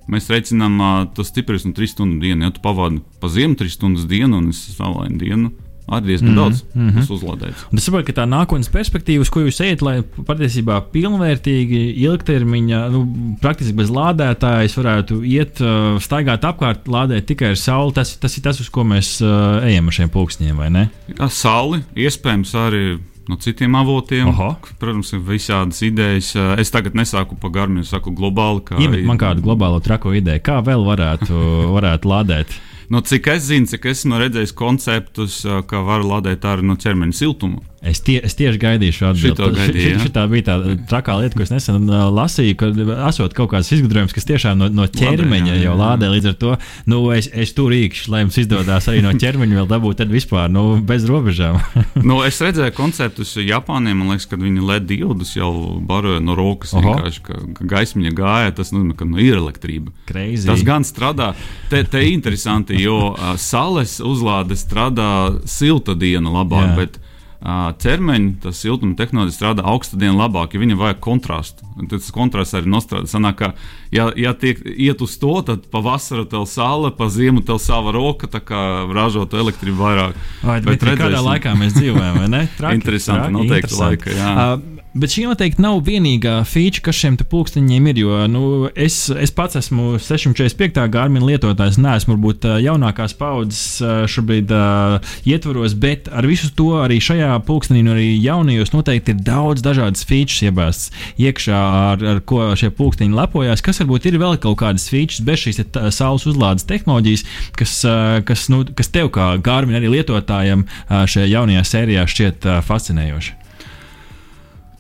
Mēs reiķinām uh, to stiprumu no 3 stundu dienu. Ja tu pavadi pa ziemu 3 stundas dienu un es savulainu dienu, arī diezgan mm -hmm. daudz mm -hmm. uzlādēts. Es saprotu, ka tā nākotnes perspektīva, uz ko jūs ejat, lai patiesībā pilnvērtīgi, ilgtermiņā, nu, praktiski bez lādētājas varētu iet, uh, staigāt apkārt, lādēt tikai ar sauli. Tas, tas ir tas, uz ko mēs uh, ejam ar šiem pulksteņiem, vai ne? Jā, sauli, iespējams, arī no citiem avotiem. Aha. Protams, ir visādas idejas. Es tagad nesāku par garmu, es saku globāli. Iemet man kādu globālo trako ideju, kā vēl varētu, varētu lādēt. No cik es zinu, cik esmu redzējis konceptus, ka var lādēt arī no ķermeņa siltuma. Es, tie, es tieši gaidīju šo atbildību. Šī bija tā trakā lieta, ko es nesen uh, lasīju, ka esot kaut kāds izgudrojums, kas tiešām no, no ķermeņa jau lādē. Līdz ar to nu, es, es tur rīkšu, lai jums izdodas arī no ķermeņa vēl dabūt vispār nu, bez robežām. nu, es redzēju konceptus Japāniem, man liekas, kad viņi LED dildus jau baroja no rokas. Vienkārši, ka, gaismiņa gāja, tas nozīmē, ka nu, ir elektrība. Crazy. Tas gan strādā. Te, te interesanti, jo uh, saules uzlāde strādā silta diena labāk. Yeah ķermeņa, tas siltuma tehnoloģija strādā augsta diena labāk, ja viņam vajag kontrastu. Tad tas kontrasts arī nostrādā. Sanāk, ka, ja, ja tiek iet uz to, tad pavasarī tev sāla, pa ziemu tev sava roka, tā kā ražot elektrību vairāk. Vai, bet, bet kādā laikā mēs dzīvojam, vai ne? Traki, Interesanti, traki, noteikti laika. Jā. Uh, Bet šī noteikti nav vienīgā feature, kas šiem pulksteņiem ir. Jo nu, es, es pats esmu 645. gārmina lietotājs, neesmu varbūt jaunākās paudzes šobrīd uh, ietvaros, bet ar visu to arī šajā pulkstenī, un arī jaunajos noteikti ir daudz dažādas features iebāztas iekšā, ar, ar ko šie pulksteņi lepojas. Kas varbūt ir vēl kaut kādas features bez šīs saules uzlādes tehnoloģijas, kas, uh, kas, nu, kas tev kā gārmina arī lietotājiem uh, šajā jaunajā sērijā šķiet uh, fascinējoši.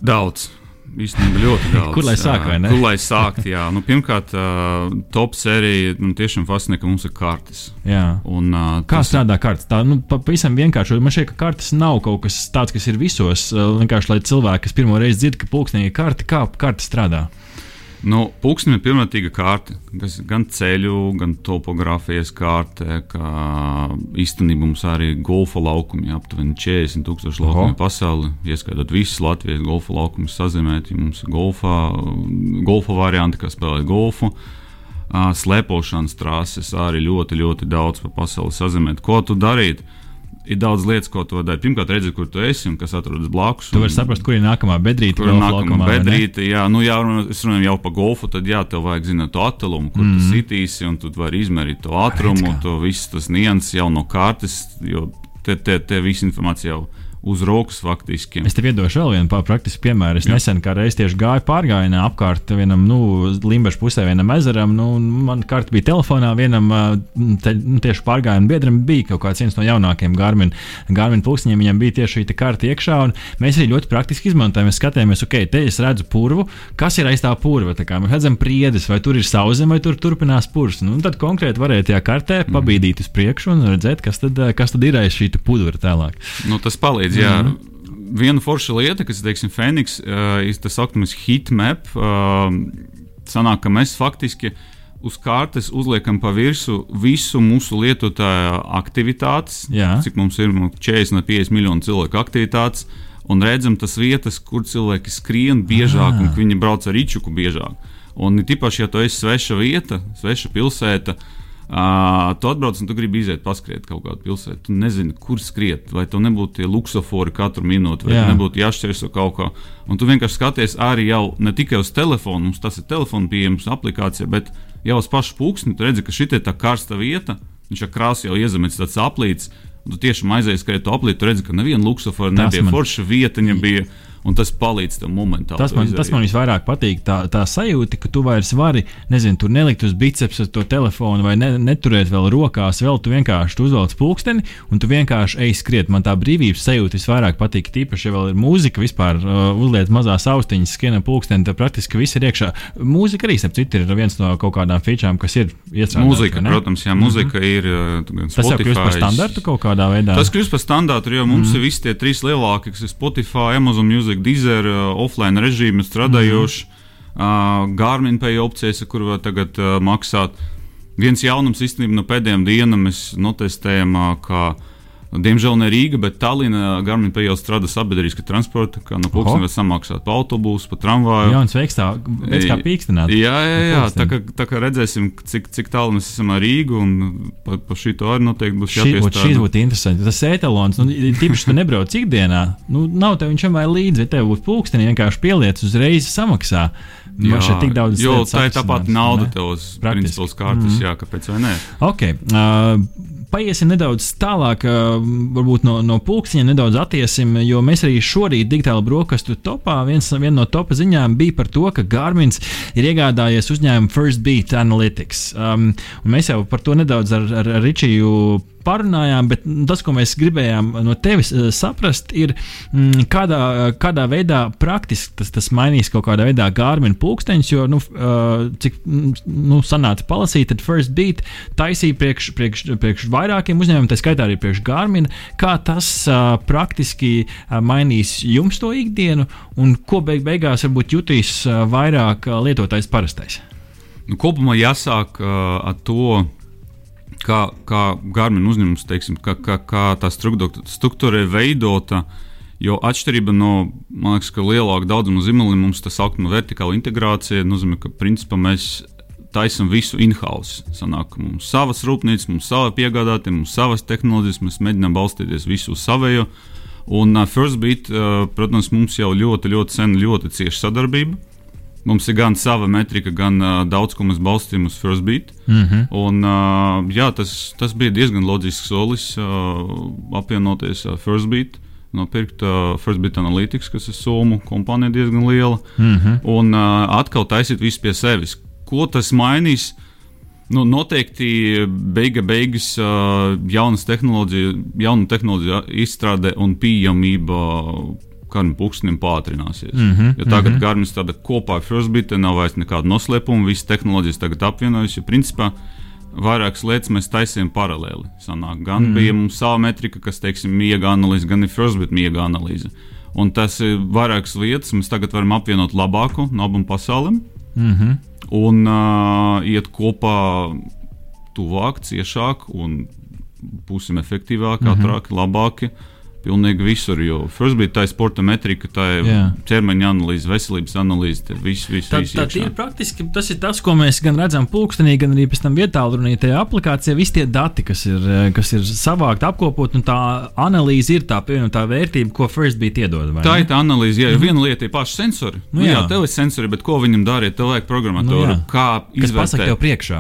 Daudz. Īstenībā ļoti daudz. Kur lai sāk, vai ne? Kur lai sākt, jā. Nu, pirmkārt, uh, top sērija man tiešām fascinē, ka mums ir kartes. Jā. Un, uh, Kā strādā kartes? Tā, nu, pavisam vienkārši. Man šķiet, ka kartes nav kaut kas tāds, kas ir visos. Uh, vienkārši, lai cilvēki, kas pirmo reizi dzird, ka pulkstenī ir karte, kā karte strādā. Nu, Pūksteni ir pilnvērtīga kārta, kas gan ceļu, gan topogrāfijas kārta, kā īstenībā mums arī golfa laukumi, aptuveni 40 tūkstoši laukumu pasauli, ieskaitot visus Latvijas golfa laukumus sazīmēti. Mums ir golfa, golfa varianti, kā spēlēt golfu. Slēpošanas trases arī ļoti, ļoti daudz pa pasauli sazīmēt. Ko tu darītu? Ir daudz lietas, ko tu dari. Pirmkārt, redzēt, kur tu esi un kas atrodas blakus. Tu vari saprast, kur ir nākamā bedrīte. Kur ir nākamā bedrīte, jā, nu, jā, es runāju jau par golfu, tad jā, tev vajag zināt to attālumu, kur mm. tu mhm. sitīsi, un tu vari izmērīt to ātrumu, to visu tas nianses jau no kārtas, jo te, te, te viss informācija jau ir uz rokas faktiski. Es tev iedošu vēl vienu praktisku piemēru. Es Jā. nesen kā reiz tieši gāju pārgājienā apkārt vienam, nu, Limbaģa pusē, vienam ezeram. Nu, man karta bija telefonā, vienam te, nu, tieši pārgājienam biedram bija kaut kāds no jaunākajiem Garmin, Garmin pulksteņiem. Viņam bija tieši šī karta iekšā, un mēs arī ļoti praktiski izmantojam. Mēs skatījāmies, ok, te es redzu purvu, kas ir aiz tā purva. Tā kā mēs redzam priedes, vai tur ir sauzeme, vai tur turpinās purs. Nu, tad konkrēti varēja tajā kartē mhm. pabīdīt uz priekšu un redzēt, kas tad, kas tad ir aiz šī pudra tālāk. Nu, tas palīdz palīdz. Jā. Mm -hmm. Viena forša lieta, kas, teiksim, Fēniks, uh, ir tas saucamais heatmap. Uh, sanāk, ka mēs faktiski uz kartes uzliekam pa virsmu visu mūsu lietotāju aktivitātes, Jā. cik mums ir nu, 40 vai 50 miljonu cilvēku aktivitātes, un redzam tas vietas, kur cilvēki skrien biežāk Ah. un viņi brauc ar rīčuku biežāk. Un tīpaši, ja tu esi sveša vieta, sveša pilsēta, Uh, tu atbrauc un tu gribi iziet, paskriet kaut kādu pilsētu. Tu nezini, kur skriet, vai tev nebūtu tie luksofori katru minūti, vai Jā. nebūtu jāšķērso kaut kā. Un tu vienkārši skaties arī jau ne tikai uz telefonu, mums tas ir telefona pieejams aplikācija, bet jau uz pašu pulksni. Tu redzi, ka šī ir tā karsta vieta, viņš ar krāsu jau iezemēts tāds aplīts. Tu tiešām aizies, ka ja tu aplīti, tu redzi, ka neviena luksofora nebija man- forša vieta, viņa bija. Un tas palīdz tev momentāli. Tas man, izdarīt. tas man visvairāk patīk. Tā, tā sajūta, ka tu vairs vari, nezinu, tur nelikt uz bicepsa to telefonu vai ne, neturēt vēl rokās. Vēl tu vienkārši tu uzvelc pulksteni un tu vienkārši ej skriet. Man tā brīvības sajūta visvairāk patīk. Tīpaši, ja vēl ir mūzika, vispār uh, uzliek mazās austiņas, skrienam pulksteni, tad praktiski viss ir iekšā. Mūzika arī, starp citu, ir viens no kaut kādām featurēm, kas ir iestrādāta. Mūzika, protams, jā, mūzika ir. uh, gan Mhm. Tas jau kļūst par Spotify, standartu kaut kādā veidā. Tas kļūst par standārtu, jo mums mm. ir visi tie trīs lielākie, kas ir Spotify, Amazon Music, Deezer, uh, offline režīmi strādājoši. Mm. Uh, Garmin Pay opcijas, kur var tagad uh, maksāt. Viens jaunums īstenībā no pēdējām dienām mēs notestējam, uh, ka, diemžēl ne Rīga, bet Tallinā Garmin Pay jau strādā sabiedriskā transporta, kā no Oho. pulksteņa var samaksāt pa autobusu, pa tramvaju. Jauns veiks, tā veids kā pīkstināt. Jā, jā, jā. Tā, kā, tā kā redzēsim, cik, cik tālu mēs esam ar Rīgu, un pa, pa šī to arī noteikti būs Šī, ot, jāpiestrādā. šīs būtu interesanti. Tas etalons, nu, tīpaši, tu nebrauc ikdienā, nu, nav tev viņš vai līdzi, vai tev būs pulksteni vienkārši pieliec uzreiz samaksā. Man šeit tik daudz jo tā ir tāpat nauda ne? tev uz uz kārtas, mm. jā, kāpēc vai nē. Ok. Uh, Paiesim nedaudz tālāk, uh, varbūt no, no pulksteņa nedaudz attiesim, jo mēs arī šorīt digitāli brokastu topā. Viens, viena no topa ziņām bija par to, ka Garmins ir iegādājies uzņēmumu First Beat Analytics. Um, mēs jau par to nedaudz ar, ar, ar Ričiju parunājām, bet tas, ko mēs gribējām no tevis uh, saprast, ir, mm, kādā, kādā veidā praktiski tas, tas mainīs kaut kādā veidā Garmin pulksteņus, jo, nu, uh, cik mm, nu, sanāca palasīt, tad First Beat taisīja priekš, priekš, priekš vairākiem uzņēmumiem, tā skaitā arī priekš Garmin, kā tas uh, praktiski uh, mainīs jums to ikdienu un ko beig beigās varbūt jutīs uh, vairāk uh, lietotājs parastais. Nu, kopumā jāsāk uh, ar to, kā, kā Garmin uzņēmums, teiksim, kā, kā, kā tā struktūra, ir veidota. Jo atšķirība no liekas, lielāka daudzuma zīmoliem mums tas saucamā vertikāla integrācija nozīmē, ka principā mēs taisām visu in-house. Sanāk, mums savas rūpnīcas, mums sava piegādātāja, mums savas tehnoloģijas, mēs mēģinām balstīties visu uz savējo. Un uh, Firstbeat, uh, protams, mums jau ļoti, ļoti sen ļoti cieša sadarbība. Mums ir gan sava metrika, gan uh, daudz ko mēs balstām uz Firstbeat. Mm -hmm. Un, uh, jā, tas, tas bija diezgan loģisks solis uh, apvienoties ar uh, Firstbeat. Nopirkt uh, Firstbeat Analytics, kas ir Somu kompānija diezgan liela. Mm -hmm. Un uh, atkal taisīt visu pie sevis. Ko tas mainīs? Nu, noteikti beiga beigas jaunas tehnoloģijas, jaunu tehnoloģiju izstrāde un pieejamība kādam pulkstenim pātrināsies. Mm -hmm, jo tagad mm -hmm. Garmin strādā kopā ar Firstbeat, nav vairs nekāda noslēpuma, visas tehnoloģijas tagad apvienojas. Jo principā vairākas lietas mēs taisījām paralēli. Sanāk. Gan mm. bija mums sava metrika, kas, teiksim, miega analīze, gan ir Firstbeat miega analīze. Un tas ir vairākas lietas, mēs tagad varam apvienot labāko no abām pasaulēm Mm -hmm. Un uh, iet kopā tuvāk, ciešāk un būsim efektīvāki, Mhm. ātrāki, labāki. Pilnīgi visur, jo Firstbeat tā ir sporta metrika, tā ir Jā. ķermeņa analīze, veselības analīze, tas viss, viss, Tā, viss tā ir praktiski tas, ir tas, ko mēs gan redzam pulkstenī, gan arī pēc tam vietālrunī tajā aplikācijā. Visi tie dati, kas ir, eh, kas ir savākti, apkopot, un tā analīze ir tā pievienotā vērtība, ko First bija iedod. Tā ne? ir tā analīze. Jā, mm -hmm. viena lieta ir paši sensori. Nu Nu, jā, jā. tev ir sensori, bet ko viņam darīt? Tev vajag programmatoru. Nu jā. kā izvērtēt?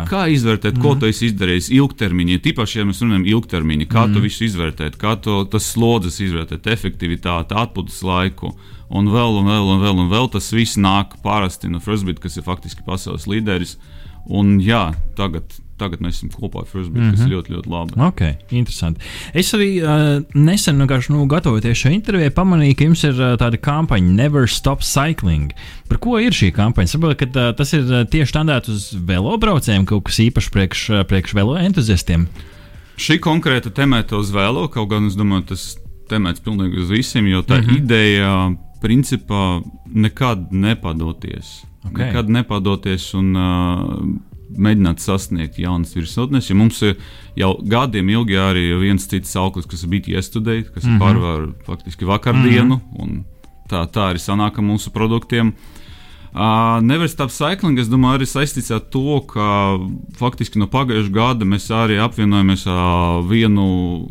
Kā izvērtēt, mm -hmm. ko tu esi izdarījis ilgtermiņā? Tīpaši, ja mēs runājam ilgtermiņā, kā mm -hmm. tu visu izvērtēt, kā to, tas slodzes izvērtēt, efektivitāti, atpūtas laiku. Un vēl, un vēl, un vēl, un vēl tas viss nāk parasti no Firstbeat, kas ir faktiski pasaules līderis. Un jā, tagad, tagad mēs esam kopā ar Firstbeat, mm -hmm. kas ir ļoti, ļoti labi. Ok, interesanti. Es arī uh, nesen, vienkārši, nu, gatavoties šai intervijai, pamanīju, ka jums ir uh, tāda kampaņa Never Stop Cycling. Par ko ir šī kampaņa? Saprotu, ka uh, tas ir uh, tieši tādēts uz velobraucējiem, kaut kas īpašs priekš, uh, priekš velo entuziastiem. Šī konkrēta temata uz vēlo, kaut gan es domāju, tas temats pilnīgi uz visiem, jo tā mm. -hmm. ideja principā nekad nepadoties. Ok. Nekad nepadoties un uh, mēģināt sasniegt jaunas virsotnes. Ja mums ir jau gadiem ilgi arī viens cits auklis, kas ir bijis yesterday, kas mm -hmm. pārvar faktiski vakardienu, mm -hmm. un tā, tā arī sanāk mūsu produktiem. Uh, Neverstop Cycling, es domāju, arī saistīts ar to, ka faktiski no pagājušā gada mēs arī apvienojamies ar vienu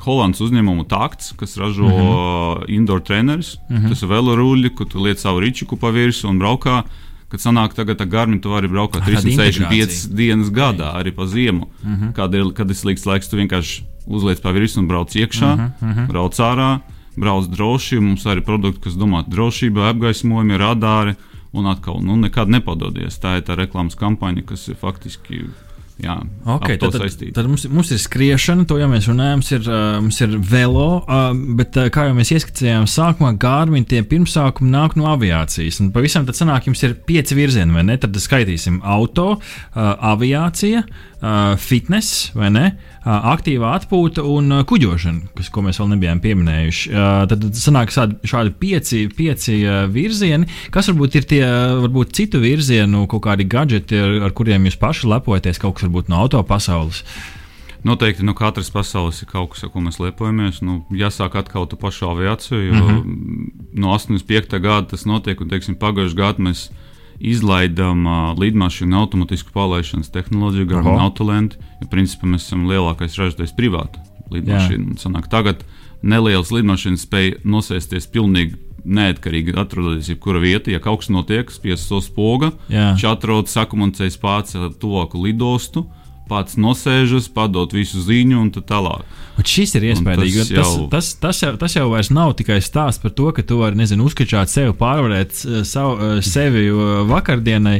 Holandas uzņēmumu Takts, kas ražo uh -huh. indoor trenerus. Uh -huh. Tas ir veloruļi, kur tu liec savu ričiku pa virsmu un braukā. Kad sanāk, tagad ar Garmin tu vari braukt 365 dienas gadā, arī pa ziemu. Uh -huh. kad, ir, kad ir slikts laiks, tu vienkārši uzliec pa virsmu un brauc iekšā. Uh -huh. brauc ārā, brauc droši. Mums arī produkti, kas domā drošībai, apgaismojumi, radāri. Un atkal, nu, nekad nepadodies. Tā ir tā reklāmas kampaņa, kas ir faktiski jā, okay, tad, tad, tad mums, mums ir skriešana, to jau mēs runājam, mums ir, mums ir velo, bet kā jau mēs ieskicējām, sākumā Gārmiņa tie pirmsākumi nāk no aviācijas. Un pavisam tad sanāk, jums ir pieci virzieni, vai ne? Tad skaitīsim auto, aviācija, fitness, vai ne? Uh, aktīvā atpūta un uh, kuģošana, kas, ko mēs vēl nebijām pieminējuši. Tad sanāk šādi pieci, pieci virzieni. Kas varbūt ir tie varbūt citu virzienu, kaut kādi gadgeti, ar, kuriem jūs paši lepojaties, kaut kas varbūt no auto pasaules? Noteikti no katras pasaules ir kaut kas, ar ko mēs lepojamies. Nu, jāsāk atkal ar pašu aviāciju, jo mhm. -huh. no 85. gada tas notiek, un teiksim, pagājušajā gadā mēs izlaidām uh, lidmašīnu automātisku palaišanas tehnoloģiju, Garmin Autoland. Ja, principā mēs esam lielākais ražotājs privātu lidmašīnu. Sanāk, tagad nelielas lidmašīnas spēj nosēsties pilnīgi neatkarīgi atrodoties jebkurā vietā. Ja kaut kas notiek, spogu, viņš atrodas sakomunicējas pats ar tuvāku lidostu pats nosēžas, padod visu ziņu un tā tālāk. Un šis ir iespējams. Tas, jau... tas, tas, tas, jau, tas jau vairs nav tikai stāsts par to, ka tu vari, nezinu, uzskačāt sevi, pārvarēt eh, savu, eh, sevi eh, vakardienai,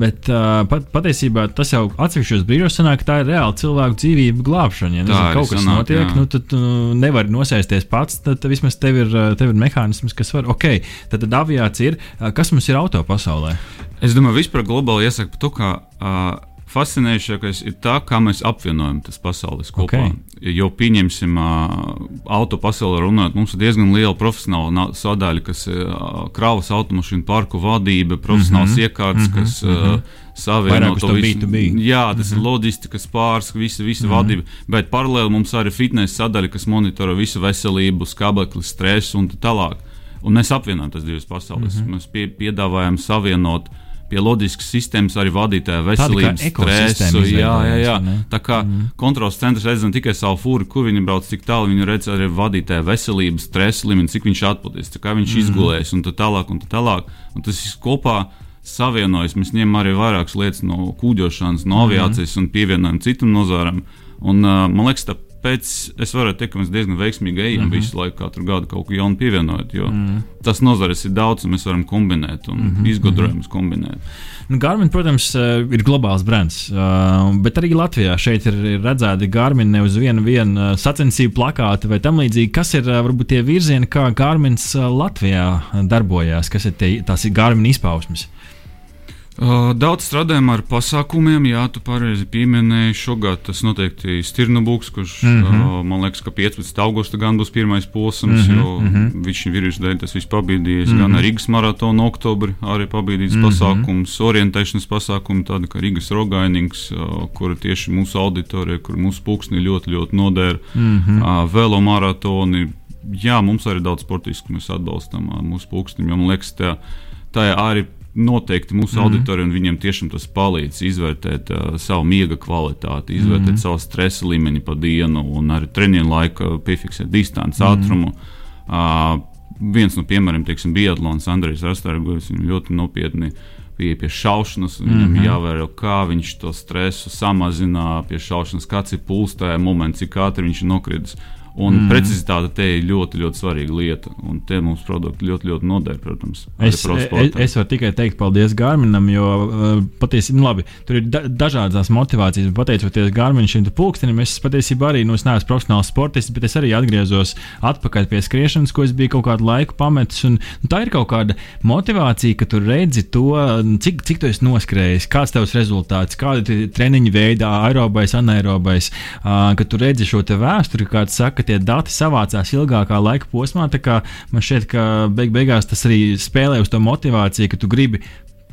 bet pat, patiesībā tas jau atsevišķos brīžos sanāk, ka tā ir reāla cilvēku dzīvību glābšana. Ja nezinu, kaut kas sanāk, notiek, jā. nu, tad tu nevari nosēsties pats, tad vismaz tev ir, tev ir mehānisms, kas var, ok, tad, tad aviācija ir, kas mums ir auto pasaulē? Es domāju, vispār globāli iesaka par to, ka uh, fascinējošākais ir tas, kā mēs apvienojam tas pasaules kopā. Okay. Jo pieņemsim, auto pasaulē runājot, mums ir diezgan liela profesionāla sadaļa, kas ir kravas automašīnu parku vadība, profesionāls mm -hmm. iekārts, mm -hmm. kas mm -hmm. savieno to visu. Jā, tas mm -hmm. ir mhm. loģistikas pāris, visa, visa mm -hmm. vadība. Bet paralēli mums arī fitnesa sadaļa, kas monitoro visu veselību, skābekli, stresu un tā tālāk. Un mēs apvienojam tas divas pasaules. Mm -hmm. Mēs pie, piedāvājam savienot pie loģiskas sistēmas arī vadītāja veselības stresu. Jā, jā, jā. Tā kā mm. kontrols centrs redz ne tikai savu fūru, kur viņi brauc, cik tālu viņi redz arī vadītāja veselības stresa līmeni, cik viņš atpūties, kā viņš mm. izgulēs un tā tālāk. Un tā tālāk. Un tas viss kopā savienojas. Mēs ņemam arī vairākas lietas no kūģošanas, no aviācijas mm. un pievienojam citam nozaram. Un, uh, man liekas, tā Pēc es varu teikt, ka mēs diezgan veiksmīgi ejam mm -hmm. visu laiku, katru gadu kaut ko jaunu pievienojot. Jo mm -hmm. tas nozares ir daudz, un mēs varam kombinēt un mm -hmm. izgudrojumus kombinēt. Nu, Garmin, protams, eh, ir globāls brands, eh, bet arī Latvijā šeit ir redzēti Garmin ne uz vienu, vienu eh, sacensību plakātu vai tam līdzīgi. Kas ir varbūt tie virzieni, kā Garmins Latvijā darbojās, kas ir tie, tās ir Garmin izpausmes? Uh, daudz strādājam ar pasākumiem, jā, tu pareizi pieminēji. Šogad tas noteikti ir Stirnabūks, kurš mm -hmm. man liekas, ka 15. augustā gan būs pirmais posms, mm -hmm. jo mm -hmm. viņš ir vīrusu dēļ tas viss pabīdījies. Mm -hmm. Gan Rīgas maratona oktobrī arī pabīdīts mm -hmm. pasākums, orientēšanas pasākums, tāda kā Rīgas rogainings, kura tieši mūsu auditorija, kur mūsu pūksni ļoti, ļoti nodēra. Mm -hmm. velo maratoni, jā, mums arī daudz sportistu mēs atbalstam mūsu pūkstiem, jo man liekas, tā, tā arī noteikti mūsu mm auditorija, un viņiem tiešām tas palīdz izvērtēt uh, savu miega kvalitāti, izvērtēt mm savu stresa līmeni pa dienu un arī treniņu laiku piefiksēt distanci, mm ātrumu. Uh, viens no piemēriem, teiksim, Biatlons, Andrejs Rastārs, viņš ļoti nopietni pie, pie šaušanas. Viņam mm -hmm. jāvēro, kā viņš to stresu samazina pie šaušanas, kāds ir pulss tajā momentā, cik ātri viņš ir nokritis. Un mm. precizitāte te ir ļoti, ļoti svarīga lieta. Un te mums produkti ļoti, ļoti noder, protams. Es, es, es varu tikai teikt paldies Gārminam, jo uh, patiesībā nu, labi, tur ir da dažādas motivācijas. Pateicoties Gārminam šim pulkstenim, es patiesībā arī nu, es neesmu profesionāls sportists, bet es arī atgriezos atpakaļ pie skriešanas, ko es biju kaut kādu laiku pametis. Un, nu, tā ir kaut kāda motivācija, ka tu redzi to, cik, cik tu esi noskrējis, kāds tavs rezultāts, kāda ir treniņa veidā, aerobais, anaerobais, uh, ka tu redzi šo vēsturi, kāds saka ka tie dati savācās ilgākā laika posmā. Man šķiet, ka beig beigās tas arī spēlē uz to motivāciju, ka tu gribi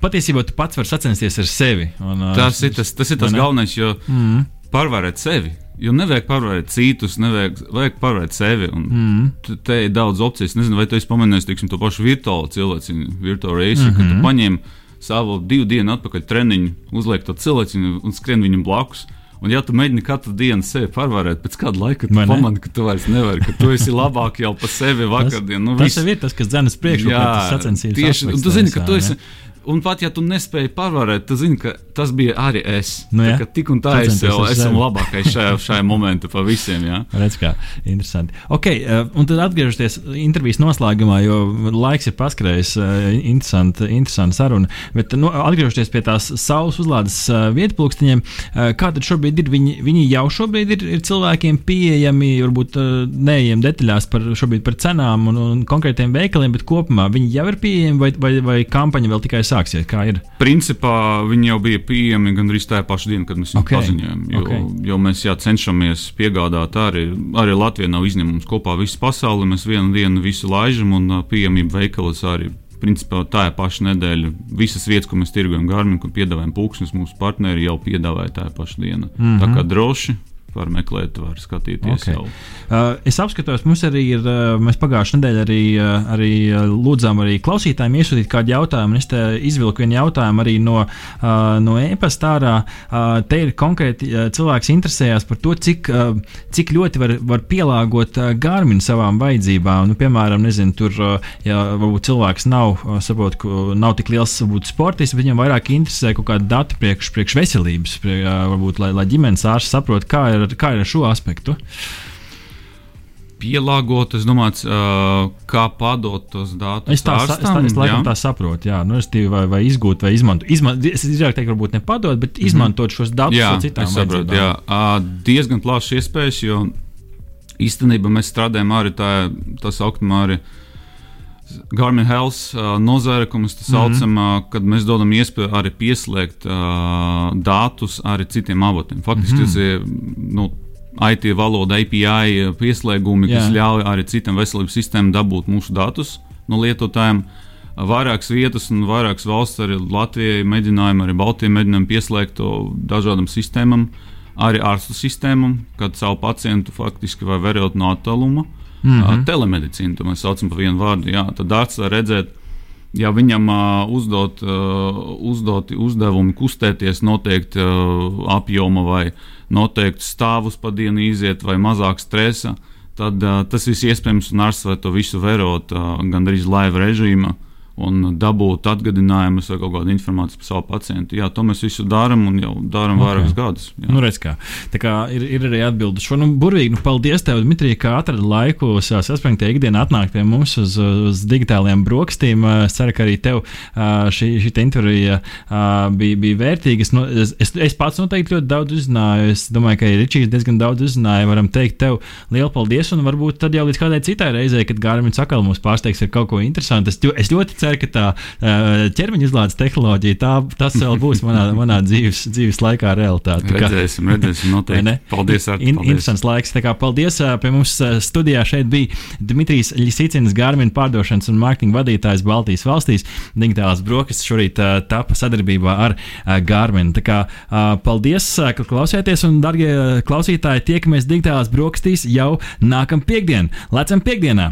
patiesībā tu pats vari sacensties ar sevi. Un, uh, Tas ir tas, tas, ir tas galvenais, jo Mm. pārvarēt sevi. Jo nevajag pārvarēt citus, nevajag vajag pārvarēt sevi. Mm. Te ir daudz opciju. Es nezinu, vai tu esi pamanījis teiksim, to pašu virtuālu cilvēku, virtuālu reisu, mm -hmm. kad Mhm. tu paņem savu divu dienu atpakaļ treniņu, uzliek to cilvēku un skrien viņam blakus. Un, ja tu mēģini katru dienu sevi pārvarēt, pēc kāda laika tu pamani, ka tu vairs nevari, ka tu esi labāk jau par sevi vakardien. Nu, Tas viss. jau ir tas, kas dzenas priekšā, Jā, tas sacensības. tieši aspekts un tu zini, ka tu esi. ne? Un pat ja tu nespēji pārvarēt, tad zini, ka tas bija arī es. Nu, Tā jā. kā tik un tā es jau esmu labākais šajā, šajā momentā pa visiem. Jā. Redz, kā interesanti. Ok, uh, un tad atgriežoties intervijas noslēgumā, jo laiks ir paskrējis, interesanti, interesanti saruna. Bet nu, atgriežoties pie tās saules uzlādes uh, vietpulksteņiem, kā tad šobrīd ir? Viņi, viņi jau šobrīd ir, ir cilvēkiem pieejami, varbūt neejam detaļās par, šobrīd par cenām un, un konkrētiem veikaliem, bet kopumā viņi jau ir pieejami vai, vai, vai kampaņa vēl tikai sāksies? Kā ir? Principā viņi jau bija pieejami gandrīz tajā pašā dienā, kad mēs viņu Ok, paziņojām. Jo, ok. jo mēs jā, cenšamies piegādāt arī, arī Latvijā nav izņēmums kopā visu pasauli. Mēs vienu dienu visu laižam un ā, pieejamība veikalos arī. Principā tā ir paša nedēļa. Visas vietas, ko mēs tirgojam, Gārminu, ko piedāvājam pūkstnes, mūsu partneri jau piedāvāja tā paša diena. Mm -hmm. Tā kā droši var meklēt, var skatīties Ok. okay. jau. Uh, es apskatos, mums arī ir, uh, mēs pagājušajā nedēļā arī, uh, arī uh, lūdzām arī klausītājiem iesūtīt kādu jautājumu. Es te izvilku vienu jautājumu arī no, uh, no e-pasta ārā. Uh, te ir konkrēti uh, cilvēks interesējās par to, cik, uh, cik ļoti var, var pielāgot uh, Garmin savām vajadzībām. Nu, piemēram, nezinu, tur, uh, ja varbūt cilvēks nav, uh, saprot, ka nav tik liels varbūt, sportists, bet viņam vairāk interesē kaut kāda data priekš, priekš veselības, prie, uh, varbūt, lai, lai ģimenes ārsts saprotu, kā ir, kā ir ar šo aspektu. Pielāgot, es domāju, uh, kā padot tos datus. Es tā, es tā, laikam tā saprotu, jā, nu, respektīvi, vai, vai izgūt, vai izmantot. Izman, es drīzāk teiktu, varbūt nepadot, bet izmantot šos datus Jā, citām vajadzībām. Jā, Ā, diezgan plašs iespējas, jo īstenībā mēs strādājam arī tā, tā saucamā arī. Garmin Health uh, nozare, ko mēs saucam, mm -hmm. uh, kad mēs dodam iespēju arī pieslēgt uh, datus arī citiem avotiem. Faktiski mm -hmm. tas ir nu, IT valoda, API pieslēgumi, kas Jā. ļauj arī citam veselības sistēmām dabūt mūsu datus no lietotājiem. Vairākas vietas un vairākas valsts, arī Latvijai mēģinājumi, arī Baltijai mēģinājumi pieslēgt to dažādām sistēmām, arī ārstu sistēmām, kad savu pacientu faktiski var vērot no attāluma. Mm -hmm. Telemedicīna, to mēs saucam par vienu vārdu. Jā, tad ārsts var redzēt, ja viņam uh, uzdot, uh, uzdoti uzdevumi kustēties noteikti uh, apjoma vai noteikti stāvus pa dienu iziet vai mazāk stresa, tad uh, tas viss iespējams un ārsts var to visu vērot uh, gandrīz live režīmā un dabūt atgādinājumus vai kaut kādu informāciju par savu pacientu. Jā, to mēs visu darām un jau darām Ok. okay. vairākus gadus. Jā. Nu, redz, kā. Tā kā ir, ir arī atbildes šo. Nu, burvīgi, nu, paldies tev, Dmitrij, ka atradi laiku saspringtajā ikdienā atnākt pie mums uz, uz digitālajiem brokastīm. Es ceru, ka arī tev šī, šī te intervija bija, bija vērtīga. Es, nu, es, es, pats noteikti ļoti daudz uzzināju. Es domāju, ka arī Ričijs diezgan daudz uzzināja. Varam teikt tev lielu paldies, un varbūt tad jau līdz kādai citai reizei, kad Gārmins atkal mūs pārsteigs ar kaut ko interesantu. Es, es ļoti ceru, ka tā ķermeņa izlādes tehnoloģija, tā, tas vēl būs manā, manā dzīves, dzīves laikā realitāte. Tā kā- Redzēsim, redzēsim, noteikti. ne? Paldies, Arti, In, interesants laiks. Kā paldies pie mums studijā. Šeit bija Dmitrijs Lisicins, Gārmina pārdošanas un mārketinga vadītājs Baltijas valstīs. Digitālās brokastis šorīt tapa sadarbībā ar Gārminu. Tā kā paldies, ka klausieties, un, darbie klausītāji, tiekamies digitālās brokastīs jau nākamā piekdienā. Lecam piekdienā!